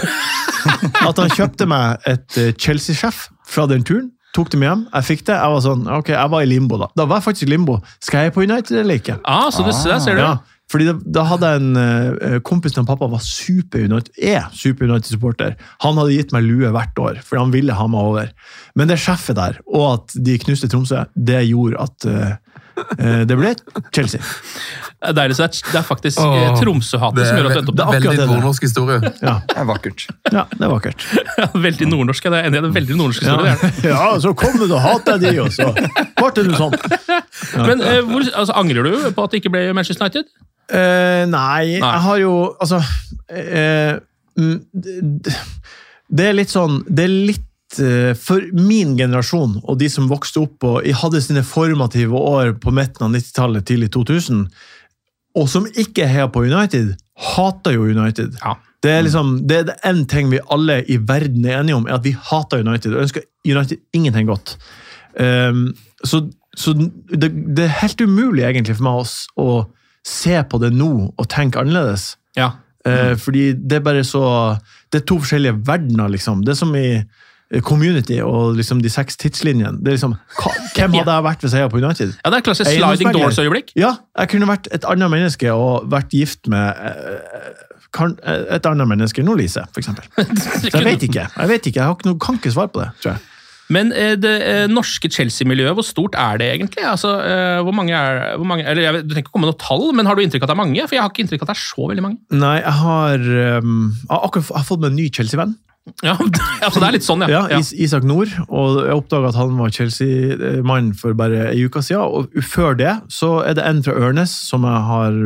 at han kjøpte meg et eh, Chelsea-sjef fra den turen. Tok det med hjem. Jeg fikk det. Jeg var sånn, ok, jeg var i limbo da. Da var jeg faktisk i limbo. Skal jeg på United eller ikke? Ah, så det, der ser du. Ja, fordi da, da hadde jeg en uh, kompis av pappa var super United, er super United-supporter. Han hadde gitt meg lue hvert år, fordi han ville ha meg over. Men det sjefet der, og at de knuste Tromsø, det gjorde at eh, det ble Chelsea. Det er deilig, så det er- det er faktisk eh, Tromsø-hatet Det som er gjør at du endte opp Det er veldig nordnorsk historie. Ja, Det er vakkert. ja det er vakkert. Ja, veldig nordnorsk. det er enig i det. er Veldig nordnorsk Ja, historie. er ja så kom du, og hater de, og så ble det sånn. sånt. Men eh, hvor, altså, angrer du på at det ikke ble Manchester United? Eh, nei, Nei. jeg har jo Altså eh, mm, det, det er litt sånn Det er litt eh, For min generasjon og de som vokste opp og hadde sine formative år på midten av 90-tallet, tidlig 2000, og som ikke heier på United, hater jo United. Ja. Det er liksom, det er en ting vi alle i verden er enige om, er at vi hater United og ønsker United ingenting godt. Um, så så det, det er helt umulig egentlig for meg å, å se på det nå og tenke annerledes. Ja. Eh, fordi det er bare så Det er to forskjellige verdener, liksom. Det er som i eh, Community og liksom de seks tidslinjene. Det er liksom, hvem hadde jeg vært hvis jeg var på United? ja, det er klassisk sliding doors-øyeblikk. Ja, jeg kunne vært et annet menneske og vært gift med eh, et annet menneske enn Lise. Så jeg vet ikke. Jeg vet ikke, jeg har ikke noe, kan ikke svare på det, tror jeg. Men eh, det eh, norske Chelsea-miljøet, hvor stort er det egentlig? Altså, eh, hvor mange er hvor mange, eller vet, Du trenger ikke komme med noe tall, men har du inntrykk av at det er mange? For jeg har ikke inntrykk av at det er så veldig mange. Nei, jeg har, um, jeg har akkurat jeg har fått meg en ny Chelsea-venn. Ja, altså det er litt sånn, ja. Ja, Is Isak Nord. Og jeg oppdaga at han var Chelsea-mann for bare ei uke siden. Og før det så er det en fra Ørnes som jeg har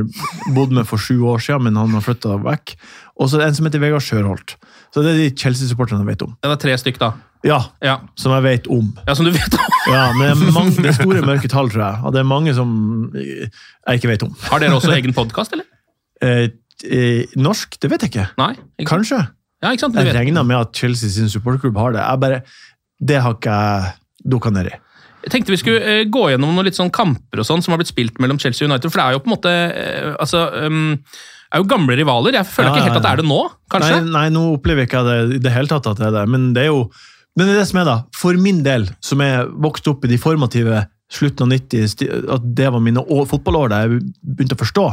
bodd med for sju år siden, men han har flytta vekk. Og så er det en som heter Vegard Sjørholt. Så det er de Chelsea-supporterne jeg vet om. Det var tre stykk, da. Ja, Ja, som jeg vet om. ja som du vet om. Ja, men det er, mange, det er store mørke tall, tror jeg. Og det er mange som jeg ikke vet om. Har dere også egen podkast, eller? Eh, eh, norsk? Det vet jeg ikke. Nei? Ikke? Kanskje. Ja, ikke sant? Du Jeg regner med at Chelsea sin supporterklubb har det. Jeg bare, det har ikke jeg dukka ned i. Jeg tenkte vi skulle eh, gå gjennom noen litt sånn kamper og sånn som har blitt spilt mellom Chelsea og United, for det er jo på en måte eh, altså, um, er jo gamle rivaler. Jeg føler Ja, ikke helt at det er det nå, kanskje? Nei, nei, nå opplever jeg ikke det i det hele tatt at det er det. Men det er jo men det er det som er da, for min del, som er vokst opp i de formative slutten av 90, sti- at det var mine år, fotballår da jeg begynte å forstå,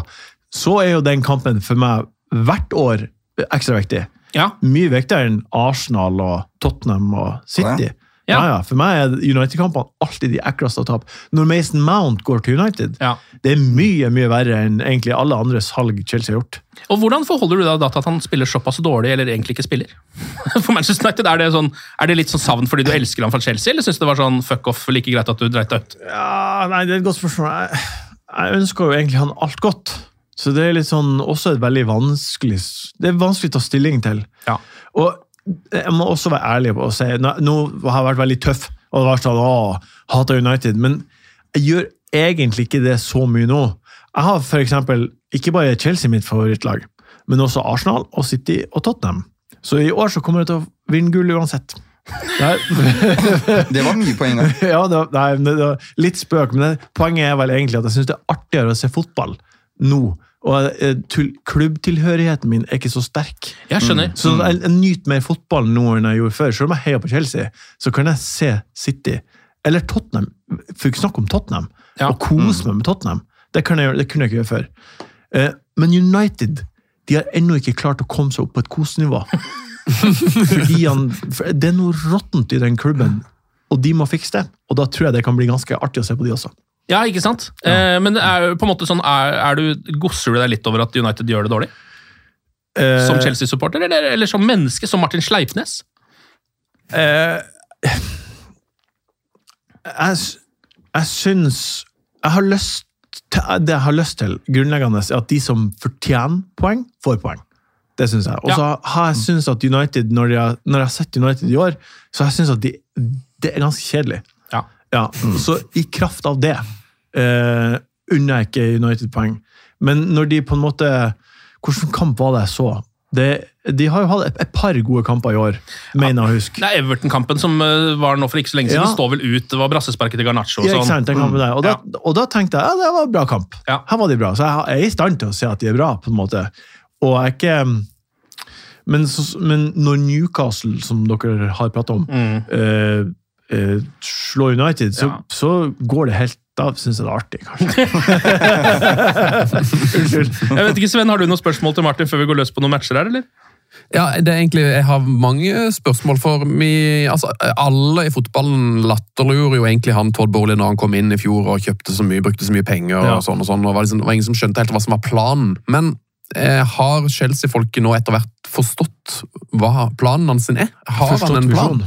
så er jo den kampen for meg hvert år ekstra viktig. Ja. Mye viktigere enn Arsenal og Tottenham og City. Ja. Ja, ja. For meg er United-kampene alltid de ekleste å tape. Når Mason Mount går til United, Ja. det er mye mye verre enn egentlig alle andre salg Chelsea har gjort. Og Hvordan forholder du deg da til at han spiller såpass dårlig, eller egentlig ikke spiller? For Manchester United, Er det, sånn, er det litt sånn savn fordi du elsker han fra Chelsea, eller syns du det var sånn fuck off, like greit at du dreit deg ut? Ja, nei, det er et godt spørsmål. Jeg, jeg ønsker jo egentlig han alt godt. Så det er litt sånn, også et veldig vanskelig Det er vanskelig å ta stilling til. Ja. Og jeg må også være ærlig på å si Nå, nå har jeg vært veldig tøff og det har vært sånn, å, hater United, men jeg gjør egentlig ikke det så mye nå. Jeg har for eksempel ikke bare Chelsea mitt favorittlag, men også Arsenal og City og Tottenham. Så i år så kommer jeg til å vinne gull uansett. Det var mye poeng en ja, det var, nei, det var litt spøk, men det, poenget er vel egentlig at jeg syns det er artigere å se fotball nå. Og eh, klubbtilhørigheten min er ikke så sterk. Jeg skjønner. Så jeg, jeg nyter mer fotball nå enn jeg gjorde før. Selv om jeg heier på Chelsea, så kan jeg se City. Eller Tottenham. For ikke snakke om Tottenham. Ja. Og kose meg med Tottenham. Det, kan jeg, det kunne jeg ikke gjøre før. Eh, men United de har ennå ikke klart å komme seg opp på et kosenivå. Fordi han, for det er noe råttent i den klubben, og de må fikse det. Og da tror jeg det kan bli ganske artig å se på de også. Ja, ikke sant? Eh, men er på en måte sånn, er, er du, gosser du deg litt over at United gjør det dårlig? Eh, Som Chelsea-supporter, eller, eller som menneske? Som Martin Sleipnes? Eh, jeg, jeg syns Jeg har lyst til, Det jeg har lyst til, grunnleggende, er at de som fortjener poeng, får poeng. Det syns jeg. Og så har jeg syns at United, når jeg, når jeg har sett United i år, så har jeg syns at de, det er ganske kjedelig. Ja. mm. Så i kraft av det eh, unner jeg ikke United poeng. Men når de på en måte Hvilken kamp var det jeg så? Det, de har jo hatt et, et par gode kamper i år, mener jeg å huske. Det er Everton-kampen som eh, var nå for ikke så lenge siden. Ja. står vel ut. Det var brassesparket til Garnaccio. og Ja, sånn. sant, den kampen der. Og, da, og da tenkte jeg ja, det var en bra kamp. Ja. Her var de bra. Så jeg er i stand til å se at de er bra, på en måte. Og jeg er ikke Men, så, men når Newcastle, som dere har pratet om, eh, eh, slå United, så, Ja. så går det helt Da syns jeg det er artig, kanskje. Unnskyld. Jeg vet ikke, Sven, Har du noen spørsmål til Martin før vi går løs på noen matcher her, eller? Ja, det er egentlig, Jeg har mange spørsmål. for vi, altså, Alle i fotballen latterlurer jo egentlig han Todd Borley når han kom inn i fjor og kjøpte så mye, brukte så mye penger. Ja. og sånn og sånn, og var, liksom, var ingen som skjønte helt hva som var planen. Men eh, har Chelsea-folket nå etter hvert forstått hva planen hans er? Har han en plan? visjon.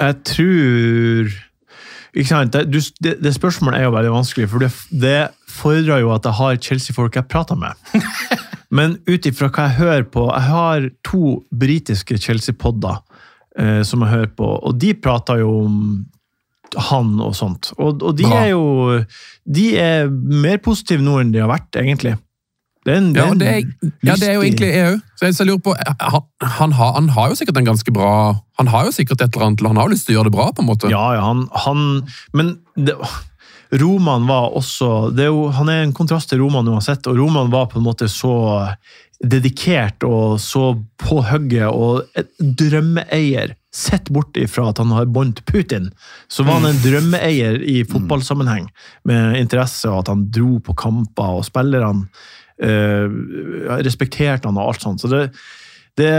Jeg tror ikke sant? Det, du, det, det spørsmålet er jo veldig vanskelig, for det, det fordrer jo at jeg har Chelsea-folk jeg prater med. Men ut ifra hva jeg hører på Jeg har to britiske Chelsea-podder eh, som jeg hører på, og de prater jo om han og sånt. Og, og de Bra. er jo De er mer positive nå enn de har vært, egentlig. Det den, Ja, det er, ja, det er jo egentlig jeg òg. Så jeg lurer på, han, han, har, han har jo sikkert en ganske bra Han har jo sikkert et eller annet, han har jo lyst til å gjøre det bra, på en måte. Ja, ja, han, han Men det, Roman var også det er jo, Han er en kontrast til Roman uansett, og Roman var på en måte så dedikert og så på hugget og et drømmeeier. Sett bort ifra at han har bånd til Putin, så var han en drømmeeier i fotballsammenheng, med interesse, og at han dro på kamper, og spillerne eh, respekterte han og alt sånt. Så det, det,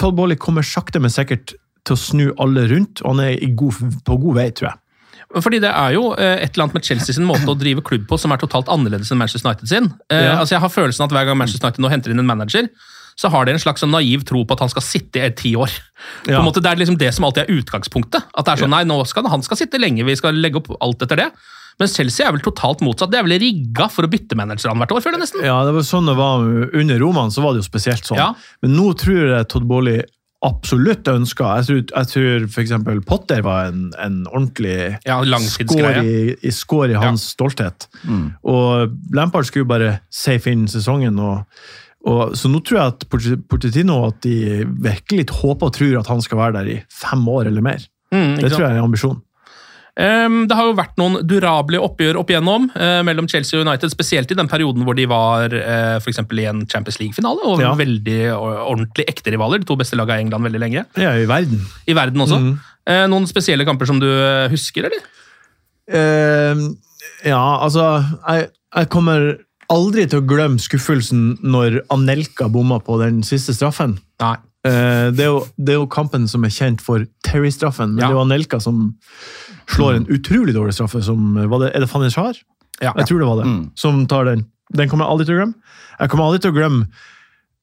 Todd Bolly kommer sakte, men sikkert til å snu alle rundt, og han er god, på god vei, tror jeg. Fordi det er jo eh, et eller annet med Chelsea sin måte å drive klubb på som er totalt annerledes enn Manchester United sin. Eh, Ja. altså jeg har følelsen at Hver gang Manchester United nå henter inn en manager, så har de en slags sånn naiv tro på at han skal sitte i ti år. På Ja. en måte Det er liksom det som alltid er utgangspunktet. At det er sånn, nei, nå skal han skal sitte lenge, vi skal legge opp alt etter det. Mens Chelsea er vel totalt motsatt. Det er vel rigga for å bytte manager annethvert år, føler jeg nesten. Ja, det var sånn det var under Roman, så var det jo spesielt sånn. Ja. Men nå tror jeg Todd Bolly absolutt ønska Jeg tror, jeg tror f.eks. Potter var en, en ordentlig Ja, skår i, i, score i hans stolthet. Og Lampard skulle jo bare safe inn sesongen. og og, så nå tror jeg at Portetino at de virkelig håper og tror at han skal være der i fem år eller mer. Mm, det tror jeg er ambisjonen. Ehm, det har jo vært noen durable oppgjør opp igjennom eh, mellom Chelsea og United, spesielt i den perioden hvor de var eh, for eksempel i en Champions League-finale, og Ja. veldig ordentlig ekte rivaler. De to beste lagene i England veldig lenge. Er i verden. I verden også. Mhm. Eh, noen spesielle kamper som du husker, eller? Uh, ja, altså jeg, jeg kommer aldri til å glemme skuffelsen når Anelka bomma på den siste straffen. Nei. Det, er jo, det er jo kampen som er kjent for Terry-straffen, men Ja. det er jo Anelka som slår en utrolig dårlig straffe. Som, var det, er det Fanny Shar? Ja. Jeg tror det var det. Som tar den. Den kommer jeg aldri til å glemme. Jeg kommer aldri til å glemme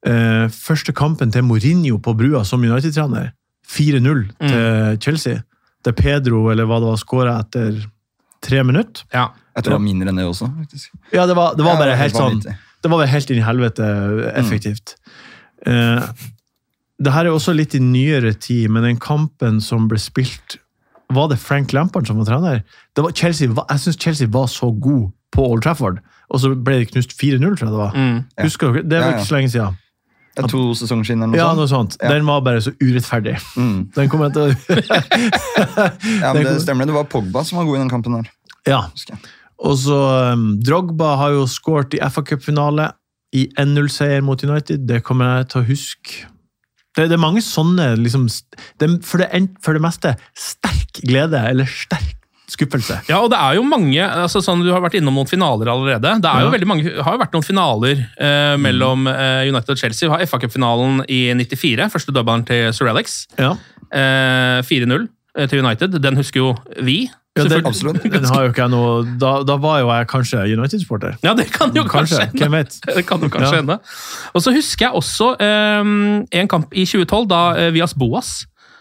eh, første kampen til Mourinho på brua som United-trener. 4-0 til Chelsea. Der Pedro eller hva det var, skåra etter tre minutter. Ja. Jeg tror det var mindre enn det også. faktisk. Ja, det var, det var Ja, bare det var helt sånn. Det var helt inn i helvete effektivt. Eh, det her er også litt i nyere tid, men den kampen som ble spilt Var det Frank Lampard som var trener? Det var Chelsea, jeg syns Chelsea var så god på Old Trafford, og så ble det knust 4-0, tror jeg det var. Mm. Husker dere? Det var ikke så lenge siden. Det er to sesonger siden eller noe Ja, sånt. noe sånt. Ja. Den var bare så urettferdig. Mm. Den til å Ja, men det stemmer. Det var Pogba som var god i den kampen der. Ja. Og så um, Drogba har jo skåret i FA Cup-finale i 1-0-seier mot United. Det kommer jeg til å huske. Det, det er mange sånne liksom, det, for, det, en- for det meste sterk glede eller sterk skuffelse. Ja, og det er jo mange altså sånn, Du har vært innom noen finaler allerede. Det er jo mange, har jo vært noen finaler eh, mellom eh, United og Chelsea. Vi har FA Cup-finalen i 94, første dubbelen til Sir Alex. Ja. Eh, 4-0 eh, til United. Den husker jo vi. Ja, det, den har jo ikke jeg noe Da, da var jo jeg kanskje United-sporter. Ja, det kan jo kanskje, Kanskje, hvem vet? Det kan jo kanskje Ja. hende. Og så husker jeg også um, en kamp i 2012, da uh, Vias Boas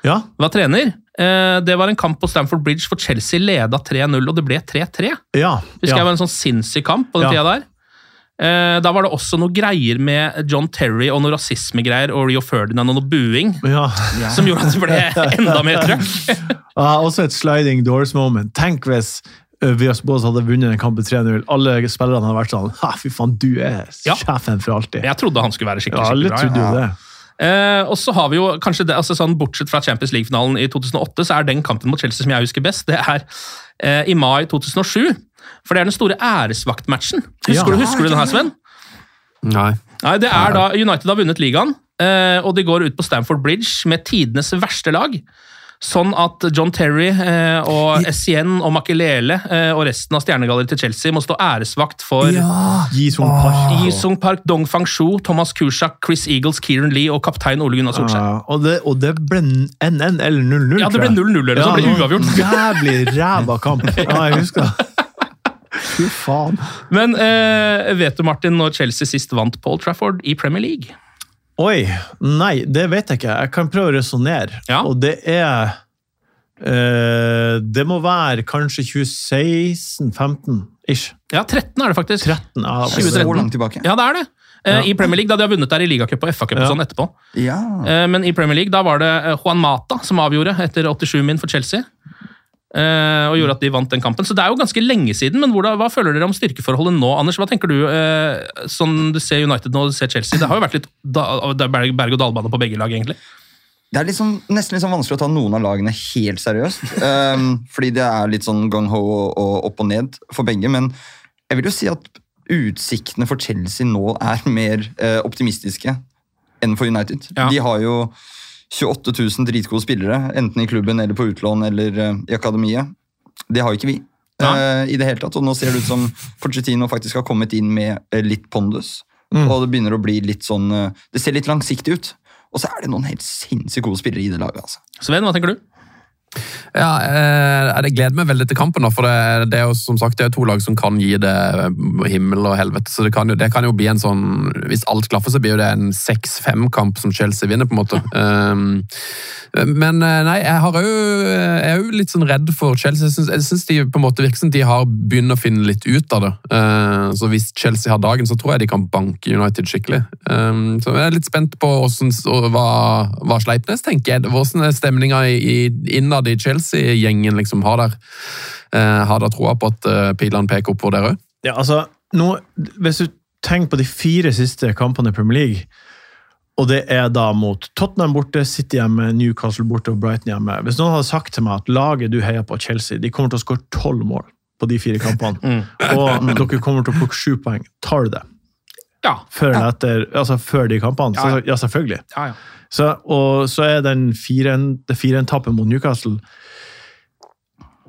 Ja, var trener. Eh, det var en kamp på Stamford Bridge for Chelsea leda 3-0, og det ble 3-3. ja, Husker jeg var en sånn sinnssyk kamp på den Ja. tida der. Eh, da var det også noe greier med John Terry og noe rasismegreier og Rio Ferdinand og noe buing. ja. Som gjorde at det ble enda mer trøkk. ja, også et sliding doors moment. Tenk hvis vi Vias Bås hadde vunnet en kamp i 3-0. Alle spillerne hadde vært sånn Ha, fy faen, du er Ja. sjefen for alltid. Jeg trodde han skulle være skikkelig, Ja, alle skikkelig bra. trodde jo det. Uh, og så har vi jo kanskje det, altså sånn Bortsett fra Champions League-finalen i 2008, så er den kampen mot Chelsea som jeg husker best, det er uh, i mai 2007. For det er den store æresvaktmatchen. Husker, Ja. du, husker du den her, Sven? Nei. Nei, det er da United har vunnet ligaen, eh, og de går ut på Stamford Bridge med tidenes verste lag. Sånn at John Terry eh, og Essien og Makelele eh, og resten av stjernegalleriet til Chelsea må stå æresvakt for Gi Sung Park. Yi Sung Park, Dong Fang-shu, Thomas Kushak, Chris Eagles, Kieran Lee og kaptein Ole Gunnar Solskjær. Ja, og, det, og det ble NN eller 0-0. Ja, det ble 0-0 eller så ble det uavgjort. Jævlig ræva kamp. Ja, jeg husker det. Fy faen. Men eh, vet du, Martin, når Chelsea sist vant Paul Trafford i Premier League? Oi, nei, det vet jeg ikke. Jeg kan prøve å resonnere. Ja. Og det er eh, Det må være kanskje 2016-15 ish. Ja, 13 er det faktisk. 13, ja, Så langt tilbake. Ja, det er det. Eh, Ja. I Premier League, da de har vunnet der i ligacup og FA-cup og Ja. sånn etterpå. Ja. Eh, Men i Premier League da var det eh, Juan Mata som avgjorde etter 87 min for Chelsea. Eh, Og gjorde at de vant den kampen. Så det er jo ganske lenge siden. Men hva føler dere om styrkeforholdet nå, Anders? Hva tenker du eh, sånn du ser United nå du ser Chelsea? Det har jo vært litt er berg-og-dal-bane på begge lag, egentlig. Det er liksom, nesten litt sånn vanskelig å ta noen av lagene helt seriøst. Um, fordi det er litt sånn gung-ho og, og opp og ned for begge. Men jeg vil jo si at utsiktene for Chelsea nå er mer eh, optimistiske enn for United. Ja. De har jo 28 000 dritgode spillere, enten i klubben eller på utlån eller eh, i akademiet. Det har jo ikke vi. Nei. eh, i det hele tatt, og Nå ser det ut som Pochettino faktisk har kommet inn med eh, litt pondus. Mm. Og det begynner å bli litt sånn Det ser litt langsiktig ut. Og så er det noen helt sinnssykt gode spillere i det laget. altså. Sven, hva tenker du? Ja, eh, Jeg gleder meg veldig til kampen, for det, det er jo som sagt det to lag som kan gi det himmel og helvete. så Det kan jo, det kan jo bli en sånn Hvis alt klaffer, så blir det en 6-5-kamp som Chelsea vinner, på en måte. Um, men eh, nei, jeg, har jo, jeg er jo litt sånn redd for Chelsea. Jeg syns, de på en måte virker som de har begynt å finne litt ut av det. Eh, så hvis Chelsea har dagen, så tror jeg de kan banke United skikkelig. Um, så jeg er litt spent på hvordan, hva, hva Sleipnes tenker. Hvordan er stemninga innad? Innad i Chelsea-gjengen liksom har der? Eh, har der troa på at uh, pilene peker oppover der òg? Ja, altså, nå, hvis du tenker på de fire siste kampene i Premier League, og det er da mot Tottenham borte, City hjemme, Newcastle borte og Brighton hjemme. Hvis noen hadde sagt til meg at laget du heier på, Chelsea, de kommer til å skåre tolv mål på de fire kampene, og dere kommer til å plukke sju poeng, tar du det? Ja. Før, ja. etter, altså før de kampene? Ja, ja. Så, ja, selvfølgelig. Ja, ja. Så, og så er den firen, det 4-1-tappet mot Newcastle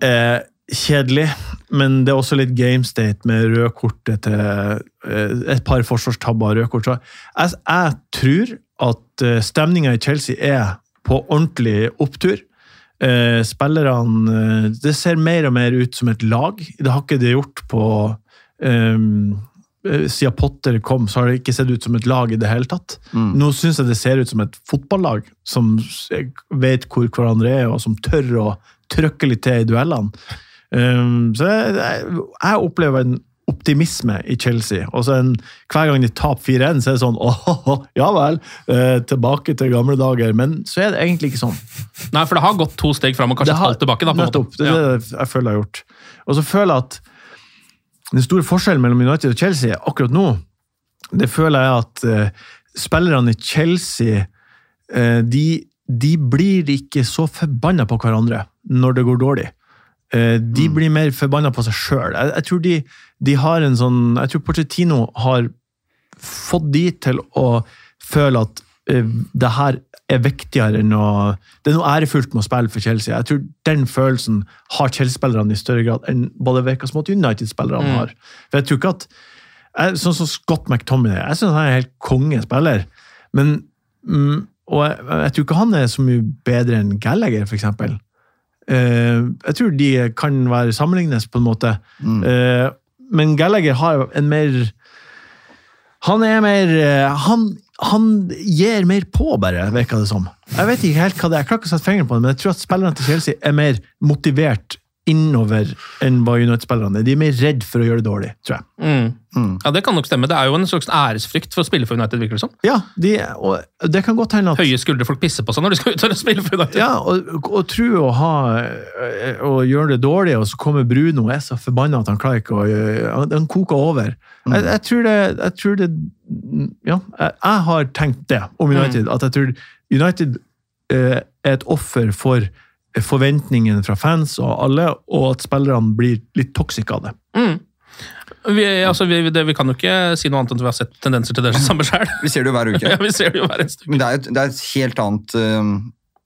eh, kjedelig, men det er også litt game state med rødkortet til eh, et par forsvarstabber og rødkort. Så jeg, jeg tror at eh, stemninga i Chelsea er på ordentlig opptur. Eh, spillerne eh, Det ser mer og mer ut som et lag. Det har ikke det gjort på eh, siden Potter kom, så har det ikke sett ut som et lag i det hele tatt. Nå syns jeg det ser ut som et fotballag som vet hvor hverandre er, og som tør å trykke litt til i duellene. Um, så jeg, jeg- opplever en optimisme i Chelsea. Og så en, Hver gang de taper 4-1, så er det sånn åh, ja vel, eh, tilbake til gamle dager. Men så er det egentlig ikke sånn. Nei, for det har gått to steg fram og kanskje et halvt tilbake. da. Nettopp. Det er det jeg føler jeg har gjort. Og så føler jeg at den store forskjellen mellom United og Chelsea akkurat nå, det føler jeg at eh, spillerne i Chelsea eh, de, de blir ikke så forbanna på hverandre når det går dårlig. Eh, de Mm. blir mer forbanna på seg sjøl. Jeg, jeg tror de, de har en sånn Jeg tror Pochettino har fått de til å føle at det her er viktigere enn å Det er noe ærefullt med å spille for Chelsea. Jeg tror den følelsen har Chelsea-spillerne i større grad enn både hvilken måte United-spillerne Mm. har. For jeg tror ikke at jeg, Sånn som Scott McTominay. Jeg syns han er en helt kongespiller. Men mm, Og jeg, jeg tror ikke han er så mye bedre enn Gallagher, f.eks. Uh, jeg tror de kan være sammenlignes, på en måte. Mm. Eh, men Gallagher har en mer Han er mer eh, Han, han gir mer på, bare, virker det som. Jeg vet ikke helt hva det er, jeg klarer ikke å sette fingeren på det, men jeg tror at spillerne til Chelsea er mer motivert innover enn hva United-spillerne er. De er mer redd for å gjøre det dårlig, tror jeg. Mm. Ja, Det kan nok stemme. Det er jo en slags æresfrykt for å spille for United. virker det som. Ja, de, og det kan godt hende at Høye skuldre folk pisser på seg når de skal ut og spille for United. Ja, og, og tro å ha eh, å gjøre det dårlig, og så kommer Bruno og er så forbanna at han klarer ikke å Han han koker over. Jeg, jeg tror det, jeg tror det Ja, jeg, jeg har tenkt det om United. At jeg tror United eh, er et offer for forventningene fra fans og alle, og at spillerne blir litt toxic av det. Mm. Vi, altså, vi, det, vi kan jo ikke si noe annet enn at vi har sett tendenser til det samme sjøl. Vi ser det jo hver uke. ja, vi ser det jo hver uke. Men det er, et, det er et helt annet um,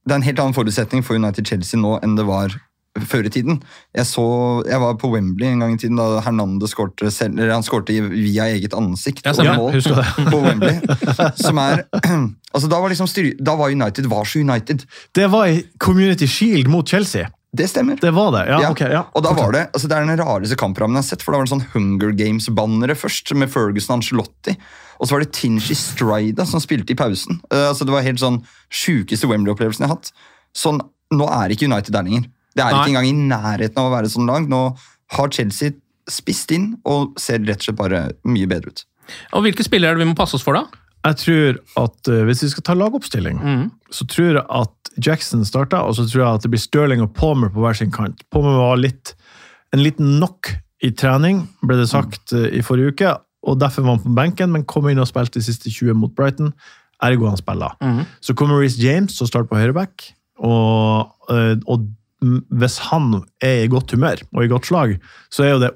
Det er en helt annen forutsetning for United-Chelsea nå enn det var før i tiden. Jeg, så, jeg var på Wembley en gang i tiden da Hernande skårte han skårte via eget ansikt. Og mål på Wembley. Som er altså da var liksom styr, Da var United var så United. Det var i Community Shield mot Chelsea. Det stemmer. Det var det, ja. Ja, Okay, ja. Og da var det altså det er den rareste kamprammen jeg har sett. For da var det sånn Hunger Games-bannere først, med Ferguson og Ancelotti. Og så var det Tinchi Strida som spilte i pausen. Uh, altså Det var helt sånn sjukeste Wembley-opplevelsen jeg har hatt. Sånn, Nå er ikke United der lenger. Det er Nei. ikke engang i nærheten av å være sånn lag. Nå har Chelsea spist inn og ser rett og slett bare mye bedre ut. Og Hvilke spillere er det vi må passe oss for, da? Jeg tror at uh, hvis vi skal ta lagoppstilling, Mm. så tror jeg at Jackson starter, og så tror jeg at det blir Stirling og Palmer på hver sin kant. Palmer var litt, en liten knock i trening, ble det sagt uh, i forrige uke, og derfor var han på benken, men kom inn og spilte de siste 20 mot Brighton. Ergo han spiller. Mm. Så kommer Reece James og starter på høyreback, og, uh, og hvis han er i godt humør og i godt slag, så er jo det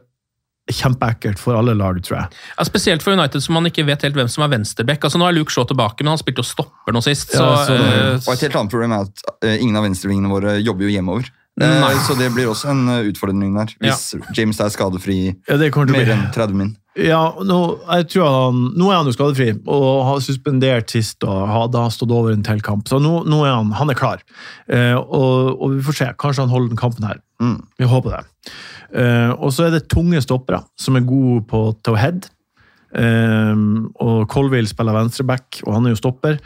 kjempeekkelt for alle lag, tror jeg. Ja, spesielt for United, som man ikke vet helt hvem som er venstreback. Altså, nå er Luke Shaw tilbake, men han spilte jo stopper nå sist. Så, Ja, så- eh, Og et helt annet problem er at uh, ingen av venstrevingene våre jobber jo hjemover. Nei. så det blir også en eh, utfordring der, hvis James er skadefri Ja, mer enn 30 min. Ja, nå, han, nå er han jo skadefri og har suspendert sist og hadde han stått over en til kamp. Så nå, nå er han, han er klar. Eh, og, og vi får se. Kanskje han holder den kampen her. Mm. Vi håper det. Eh, og så er det tunge stoppere som er gode på to head. Eh, og Colville spiller venstreback, og han er jo stopper.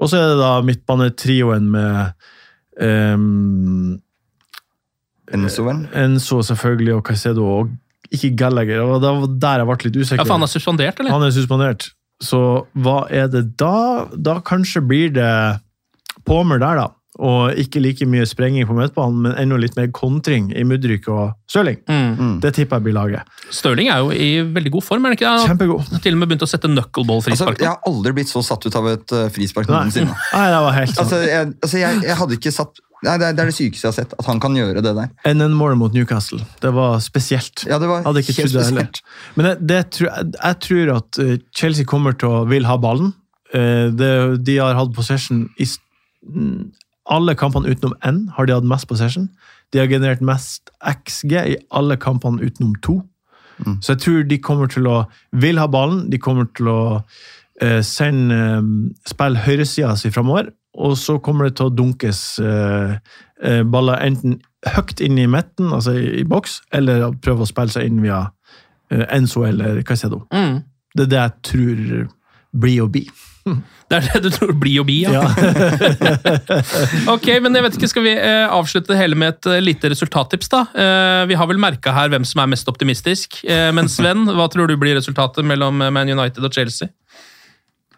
Og så er det da midtbanetrioen med eh, Enzo. Enzo selvfølgelig, og Caicedo, og ikke Gallagher. Og det var der jeg ble litt usikker. ja, for han er suspendert, eller? Han er suspendert. Så hva er det da? Da kanskje blir det Palmer der, da. Og ikke like mye sprenging på midtbanen, men enda litt mer kontring i Mudryk og Stirling. Mm. Det tipper jeg blir laget. Stirling er jo i veldig god form, er han ikke det? Han Kjempegod. har til og med begynt å sette Altså, knuckleball-frispark. jeg har aldri blitt så satt ut av et eh, frispark noensinne. Nei, det var helt sånn. Altså, jeg, altså jeg, jeg hadde ikke satt Nei, det er, det er det sykeste jeg har sett, at han kan gjøre det der. NN-målet mot Newcastle. Det var spesielt. Ja, det var Hadde ikke helt spesielt. det. Men det, det tror, jeg, jeg tror at eh, Chelsea kommer til å vil ha ballen. Eh, det, de har hatt possession i alle kampene utenom én har de hatt mest possession. De har generert mest XG i alle kampene utenom to. Mm. Så jeg tror de kommer til å vil ha ballen. De kommer til å eh, sende eh, spille høyresida si framover. Og så kommer det til å dunkes eh, eh, baller enten høyt inn i midten, altså i, i boks, eller prøve å spille seg inn via eh, Enzo eller Caicedo. Mm. Det er det jeg tror blir og bi. Det er det du tror blir og bli, ja. ok, men jeg vet ikke, Skal vi eh, avslutte det hele med et eh, lite resultattips? da? Eh, vi har vel merka her hvem som er mest optimistisk. Men Sven, hva tror du blir resultatet mellom Man United og Chelsea?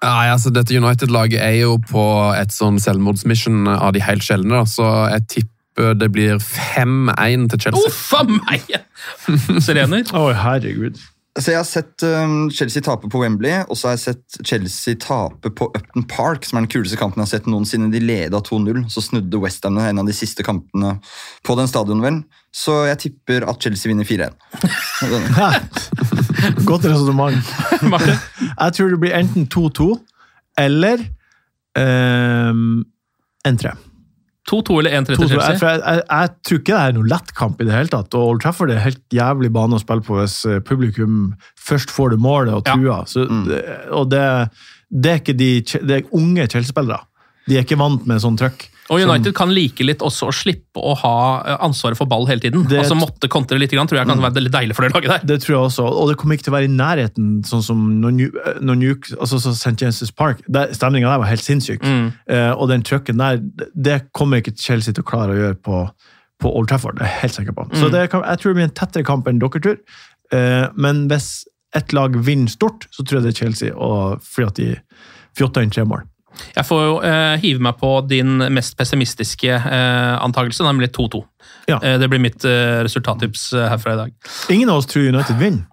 Nei, altså Dette United-laget er jo på et sånn selvmordsmission av de helt sjeldne, da, så jeg tipper det blir 5-1 til Chelsea. Uff a meg! Sirener? Å, herregud. Så Jeg har sett um, Chelsea tape på Wembley, og så har jeg sett Chelsea tape på Upton Park, som er den kuleste kampen jeg har sett noensinne. De leda 2-0, så snudde Westham en av de siste kampene på den stadion, vel. Så jeg tipper at Chelsea vinner 4-1. Godt resonnement. Jeg tror det blir enten 2-2 eller um, 1-3. 2-2 eller 1-3 til 2-2. Jeg, Chelsea? jeg, jeg, jeg tror ikke det er noen lett kamp i det hele tatt. og Old Trafford er en helt jævlig bane å spille på hvis eh, publikum først får det målet og truer. Så, mm. Og det, det er ikke de det er unge Chelsea-spillere. De er ikke vant med sånn trøkk. Og United kan like litt også å slippe å ha eh, ansvaret for ball hele tiden. Det- altså Måtte kontre litt, tror jeg kan være litt deilig for det laget der. Det tror jeg også, og det kommer ikke til å være i nærheten sånn som når når New, altså så St. James' Park. Stemninga der var helt sinnssyk. Mm. Eh, og den trøkken der, det kommer ikke Chelsea til å klare å gjøre på, på Old Trafford. Det er jeg helt sikker på. Så Mm. det jeg tror det blir en tettere kamp enn dere tror. Eh, men hvis ett lag vinner stort, så tror jeg det er Chelsea, og fordi at de fjotter inn tre mål. Jeg får jo eh, hive meg på din mest pessimistiske eh, antakelse, nemlig 2-2. Ja. Eh, det blir mitt eh, resultattips eh, herfra i dag. Ingen av oss tror United vinner.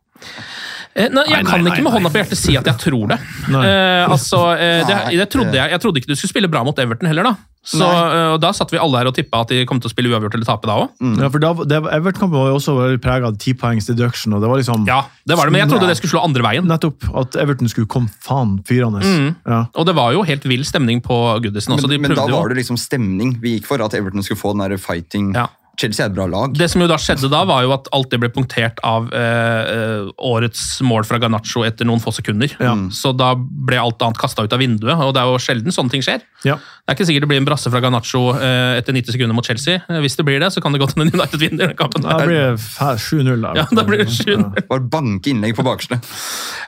Eh, nei, jeg kan nei, ikke med nei. hånda på hjertet si at jeg tror det. Eh, altså, eh, det, det trodde jeg, jeg trodde ikke du skulle spille bra mot Everton heller, da. Så, uh, og Da satt vi alle her og tippa at de kom til å spille uavgjort eller tape da òg. Ja, for da, det, Everton-kampen var jo også prega av ti poengs deduction. og det var liksom... Ja, det var det, men jeg trodde det skulle slå andre veien. Nettopp. At Everton skulle komme faen fyrende. Mm. Ja. Og det var jo helt vill stemning på Goodison også. Men, De men da var det liksom stemning vi gikk for, at Everton skulle få den der fighting. Ja. Chelsea er et bra lag. Det som jo da skjedde da, var jo at alt det ble punktert av eh, eh, årets mål fra Garnaccio etter noen få sekunder. Ja. Så da ble alt annet kasta ut av vinduet, og det er jo sjelden sånne ting skjer. Ja. Det er ikke sikkert det blir en brasse fra Garnaccio eh, etter 90 sekunder mot Chelsea. Eh, Hvis det blir det, så kan det godt hende United vinner den kampen. Da blir det 7-0. da. Ja, da blir det 7-0. Bare banke innlegg på bakerste.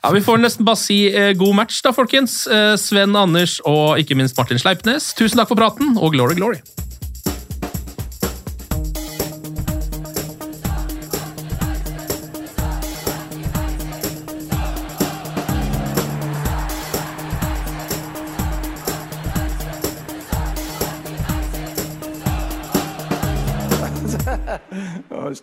Ja, Vi får nesten bare si eh, god match, da, folkens. Eh, Sven Anders og ikke minst Martin Sleipnes, tusen takk for praten, og glory, glory.